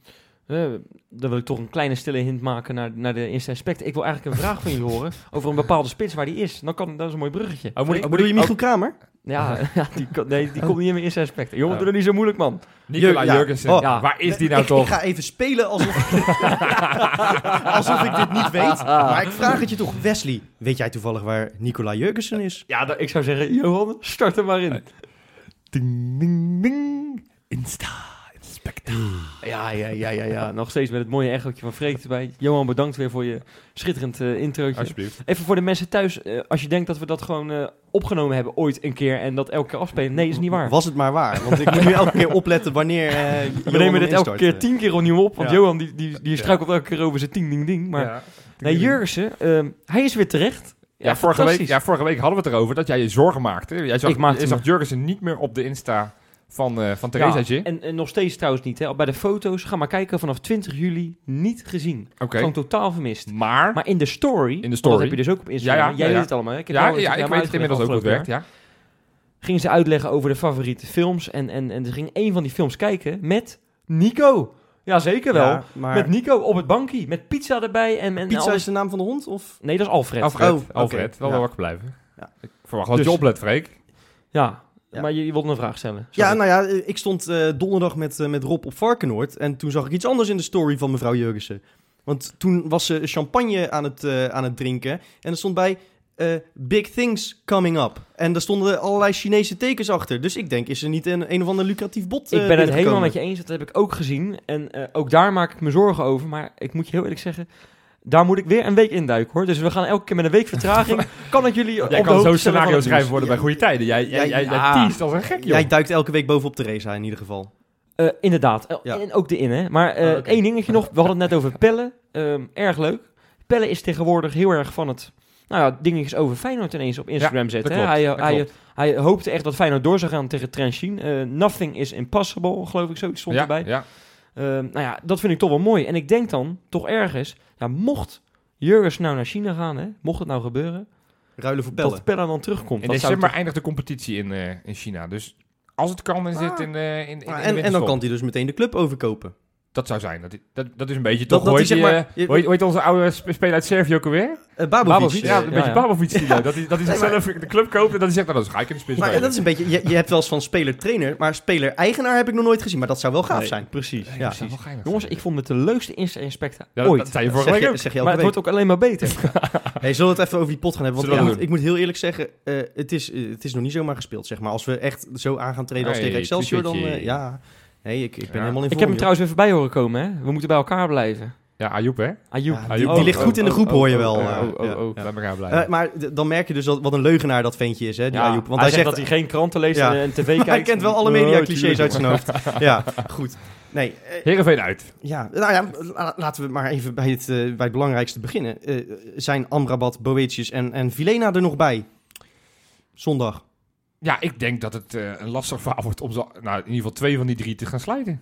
eh, dan wil ik toch een kleine stille hint maken naar, naar de Insta Inspect. Ik wil eigenlijk een vraag van jullie horen over een bepaalde spits waar die is. Dan kan dat is een mooi bruggetje. Oh, moet ik, Oh, bedoel je Michiel Kramer? Ja, ja [LAUGHS] die, kan- nee, die komt niet in mijn Insta Inspect. Jongen, Oh. doe er niet zo moeilijk, man. Nicola Ja. Jurgensen. Oh. Ja. Waar is die nou ik, toch? Ik ga even spelen alsof, [LAUGHS] alsof ik dit niet weet. Maar ik vraag het je toch, Wesley. Weet jij toevallig waar Nicola Jurgensen is? Ja, dan- ik zou zeggen, Johan, start er maar in. Ding, ding, ding. Insta. Ja, ja, ja, ja, ja. Nog steeds met het mooie echootje van Freek erbij. Johan, bedankt weer voor je schitterend introotje. Alsjeblieft. Even voor de mensen thuis, eh, als je denkt dat we dat gewoon eh, opgenomen hebben ooit een keer en dat elke keer afspelen. Nee, is niet waar. Was het maar waar. Want ik moet nu elke keer opletten wanneer eh [LAUGHS] We nemen dit elke keer tien keer opnieuw op, want Ja. Johan die, die, die struikelt elke keer over zijn tien ding ding. Maar Ja. nee, Jurgensen, ehm, hij is weer terecht. Ja, vorige week, ja, vorige week hadden we het erover dat jij je zorgen maakte. Jij zag, Ik maakte je me- zag Jurgensen niet meer op de Insta van, eh van Theresaatje. Ja, en, en nog steeds trouwens niet. Hè. Bij de foto's, ga maar kijken, vanaf 20 juli niet gezien. Oké. Gewoon totaal vermist. Maar, Maar in de story, In de story. dat heb je dus ook op Instagram. Ja, ja, Jij ja, weet het allemaal. hè? Ik heb ja, ja, ik weet het inmiddels ook hoe het werkt, ja. Gingen ze uitleggen over de favoriete films. En, en, en ze ging een van die films kijken met Nico. Ja, zeker wel. Ja, maar Met Nico op het bankje. Met pizza erbij. En, en pizza alles. is de naam van de hond? Of? Nee, dat is Alfred. Alfred, Oh. Alfred, wel Ja. wakker blijven. Ja. Ik verwacht dat Dus- je oplet, Freek. Ja, Ja. maar je, je wilde een vraag stellen. Ja, nou ja, ik stond eh, donderdag met, eh, met Rob op Varkenoord. En toen zag ik iets anders in de story van mevrouw Jurgensen. Want toen was ze champagne aan het, eh, aan het drinken. En er stond bij Big Things Coming Up. En daar stonden allerlei Chinese tekens achter. Dus ik denk, is er niet een, een of ander lucratief bot Ik ben het helemaal met je eens. Dat heb ik ook gezien. En ook daar maak ik me zorgen over. Maar ik moet je heel eerlijk zeggen... Daar moet ik weer een week induiken hoor. Dus we gaan elke keer met een week vertraging. [LAUGHS] kan ik jullie op Jij kan van scenario het schrijven worden bij goede tijden. Jij, jij, Ja, jij, ja. jij teest als een gek, joh. Jij duikt elke week bovenop Theresa in ieder geval. Eh, inderdaad. Eh, Ja. En ook de in, hè. Maar eh Ah, één dingetje nog. We hadden het net over Pelle. Ehm, erg leuk. Pelle is tegenwoordig heel erg van het... Nou ja, dingetjes over Feyenoord ineens op Instagram zetten. klopt, Hij, hij, hij hoopte echt dat Feyenoord door zou gaan tegen Trentin. Eh nothing is impossible, geloof ik. Zoiets stond ja, erbij. Ja. Ehm, nou ja, dat vind ik toch wel mooi. En ik denk dan, toch ergens... Ja, mocht Jurgens nou naar China gaan, hè. Mocht het nou gebeuren... Ruilen voor. Dat Pelle dan terugkomt. In dat zou december toch- eindigt de competitie in, eh, in China. Dus als het kan, dan zit Ah. in, de in, in, in de Ah, en, en dan winterstop. kan hij dus meteen de club overkopen. Dat zou zijn. Dat, dat, dat is een beetje Dat- toch... dat hoe heet zeg maar- je- onze oude sp- speler uit Servië ook alweer? Eh Babovic. Babovic, Ja, een ja, beetje ja. Babovic-stilo. [LAUGHS] Dat hij, dat hij zichzelf de club koopt en dat hij zegt, nou, dan ga ik in de spits Maar spelen. dat is een beetje, je, je hebt wel eens van speler-trainer, maar speler-eigenaar heb ik nog nooit gezien. Maar dat zou wel gaaf Nee, zijn. Precies. Ja. Dat Jongens, zijn. ik vond het de leukste Insta-inspector Ja, dat, ooit. dat zei je vorige Zeg week zeg je maar het week. wordt ook alleen maar beter. [LAUGHS] Hey, zullen we het even over die pot gaan hebben? Want ik moet, heel eerlijk zeggen, eh, het, is, eh, het is nog niet zomaar gespeeld, zeg maar. Als we echt zo aan gaan treden als tegen Excelsior, dan... eh, ja, nee, ik, ik ben Ja. helemaal in ik heb hem trouwens even bij horen komen, hè. We moeten bij elkaar blijven. Ja, Ayoub, hè? Ja, Ayoub. die, Oh, ligt goed in de oh, groep, oh, hoor je oh, wel. oh, oh, oh, ja, oh. ja. Laat elkaar blijven. Eh, maar dan merk je dus dat, wat een leugenaar dat ventje is, hè, die Ja, Ayoub. Want hij, hij, zegt zegt, dat hij geen kranten leest Ja. en, tv kijkt. [LAUGHS] hij kent wel alle Oh, media-clichés tuurlijk. uit zijn hoofd. [LAUGHS] ja, goed. Nee, eh, Heerenveen uit. Ja, nou ja, la- laten we maar even bij het, eh, bij het belangrijkste beginnen. Zijn Amrabat, Boetius en, en Vilena er nog bij? Zondag. Ja, ik denk dat het eh, een lastig verhaal wordt om zo, nou, in ieder geval twee van die drie te gaan slijten.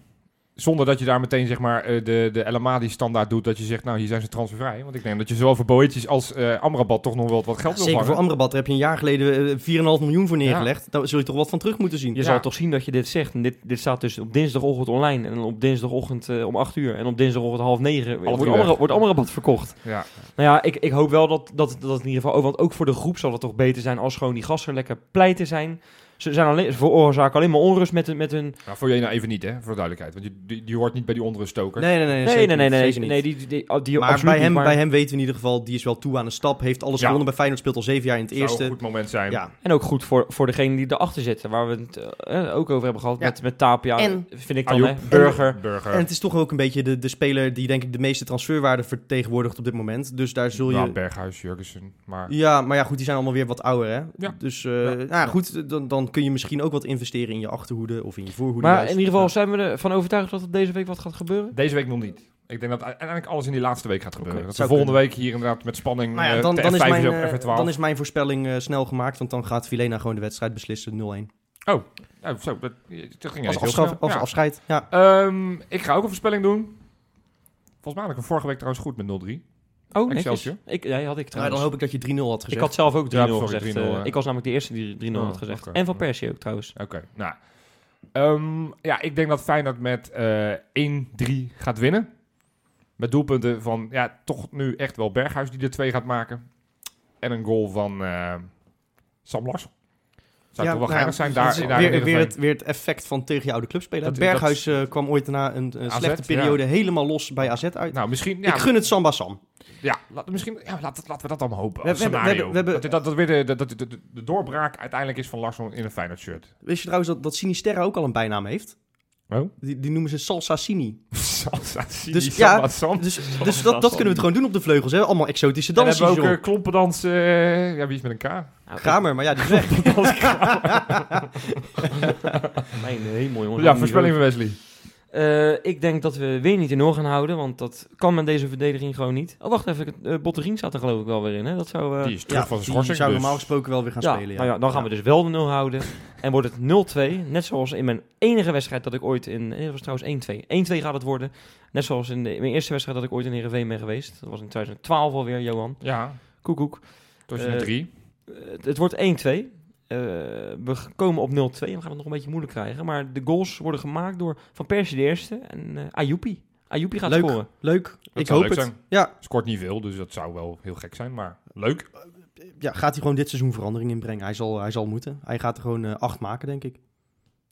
Zonder dat je daar meteen zeg maar eh, de, de El Amadi standaard doet. Dat je zegt, nou hier zijn ze transfervrij. Want ik denk dat je zowel voor Boetjes als eh Amrabat toch nog wel wat geld wil Zeker voor. Amrabat, daar heb je een jaar geleden eh, 4,5 miljoen voor neergelegd. Daar zul je toch wat van terug moeten zien. Je Ja. zal toch zien dat je dit zegt. En dit, dit staat dus op dinsdagochtend online. En op dinsdagochtend eh, om 8 uur. En op dinsdagochtend half 9 wordt, Amra- wordt Amrabat verkocht. Ja. Nou ja, ik, ik hoop wel dat, dat, dat het in ieder geval... Oh, want ook voor de groep zal het toch beter zijn als gewoon die gasten lekker pleiten zijn. Ze zijn alleen, ze veroorzaken alleen maar onrust met, hun- met hun... Nou, voor je nou even niet, hè, voor de duidelijkheid. Want je, die, die hoort niet bij die onderstokers. Nee, nee, nee. Nee, nee, nee, die, die, die, maar bij niet, hem, maar- bij hem weten we in ieder geval, die is wel toe aan de stap. Heeft alles Ja. gewonnen bij Feyenoord, speelt al zeven jaar in het Zou eerste. een goed moment zijn. Ja. En ook goed voor, voor degene die erachter zitten, waar we het eh, ook over hebben gehad Ja. met, met Tapia. En- vind ik dan, hè, Burger. Burger. En het is toch ook een beetje de, de speler die denk ik de meeste transferwaarde vertegenwoordigt op dit moment. Dus daar zul je... Ja, Berghuis, Jurgensen. Maar Ja, maar ja, goed, die zijn allemaal weer wat ouder, hè? Ja. Dus, eh, nou ja, goed, dan, dan kun je misschien ook wat investeren in je achterhoede of in je voorhoede. Maar juist. in ieder geval Ja. zijn we ervan overtuigd dat er deze week wat gaat gebeuren. deze week nog niet. Ik denk dat uiteindelijk alles in die laatste week gaat gebeuren. Dat we volgende kunnen. week hier inderdaad met spanning Nou ja, eh, dan, dan, is F5 mijn, eh, F12. dan is mijn voorspelling eh, snel gemaakt, want dan gaat Vilena gewoon de wedstrijd beslissen 0-1. Oh, zo, dat, dat ging Als, afschaf, als Ja. afscheid, ja. Ehm, ik ga ook een voorspelling doen. Volgens mij had ik hem vorige week trouwens goed met 0-3. Oh, netjes. Excelsior. Ik, ja, had ik Nou, trouwens. dan hoop ik dat je 3-0 had ik gezegd. had zelf ook 3-0 Ja, sorry, gezegd. 3-0, eh, ik was namelijk de eerste die 3-0 Oh, had gezegd. oké. En van Persie ook trouwens. Oké, nou. Ehm, ja, ik denk dat Feyenoord met eh 1-3 gaat winnen. Met doelpunten van, ja, toch nu echt wel Berghuis die er twee gaat maken. En een goal van eh Sam Lars. Zou toch wel nou ja, zijn daar, weer, weer, het, weer het effect van tegen je oude club spelen. Dat- Berghuis eh, kwam ooit na een, AZ, slechte periode helemaal los bij AZ uit. Nou, misschien, ja, ik gun het Samba Sam. ja, laat, misschien, ja laat, laten we dat allemaal hopen. We- scenario. we hebben- we dat, dat, dat weer de, dat, dat, de, de doorbraak uiteindelijk is van Larsson in een Feyenoord shirt. Wist je trouwens dat, dat Sinisterra ook al een bijnaam heeft? Oh? Die, die noemen ze Salsa Sini. [LAUGHS] Salsa, Sini, Dus ja. Dus, dus dat, dat kunnen we het gewoon doen op de vleugels. Hè? Allemaal exotische En dan dansjes. hebben we ook joh. uh, klompendans, eh, ja, wie is met een K? Nou, Kramer, maar ja, die is weg. [LAUGHS] Mijn hemel, jongens. Ja, voorspelling van Wesley. Eh, ik denk dat we weer niet in nul gaan houden, want dat kan met deze verdediging gewoon niet. Oh, wacht even, uh, Botterien staat er geloof ik wel weer in. Hè? Dat zou, uh, Die is terug Ja, van zijn die schorsing. zou dus- normaal gesproken wel weer gaan ja, spelen. Ja. Nou ja, dan gaan we dus wel de 0 houden. en wordt het 0-2, net zoals in mijn enige wedstrijd dat ik ooit in... Nee, dat was trouwens 1-2. 1-2 gaat het worden. Net zoals in, de, in mijn eerste wedstrijd dat ik ooit in Heerenveen ben geweest. Dat was in 2012 alweer, Johan. Ja, Koekoek. tot je Eh, naar drie. Eh, het, het wordt 1-2. Eh, we komen op 0-2 en we gaan het nog een beetje moeilijk krijgen. Maar de goals worden gemaakt door Van Persie de eerste en eh Ayupi. Ayupi gaat Leuk. scoren. Leuk, Dat ik zou hoop leuk het. zijn. Ja, Scoort niet veel, dus dat zou wel heel gek zijn. Maar leuk. ja, gaat hij gewoon dit seizoen verandering inbrengen? Hij zal, hij zal moeten. Hij gaat er gewoon eh, acht maken, denk ik.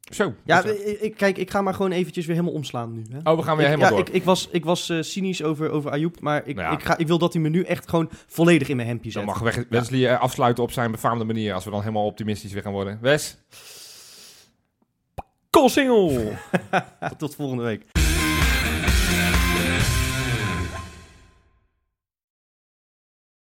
Zo. Ja, ik, kijk, ik ga maar gewoon eventjes weer helemaal omslaan nu. Hè? Oh, we gaan weer ik, helemaal ja, door. Ik, ik was, ik was eh, cynisch over, over Ayoub, maar ik, Nou ja. ik, ga, ik wil dat hij me nu echt gewoon volledig in mijn hempje Dan zet. mag Wes- Wesley eh, afsluiten op zijn befaamde manier. Als we dan helemaal optimistisch weer gaan worden. Wes? Goal single! [LAUGHS] Tot volgende week.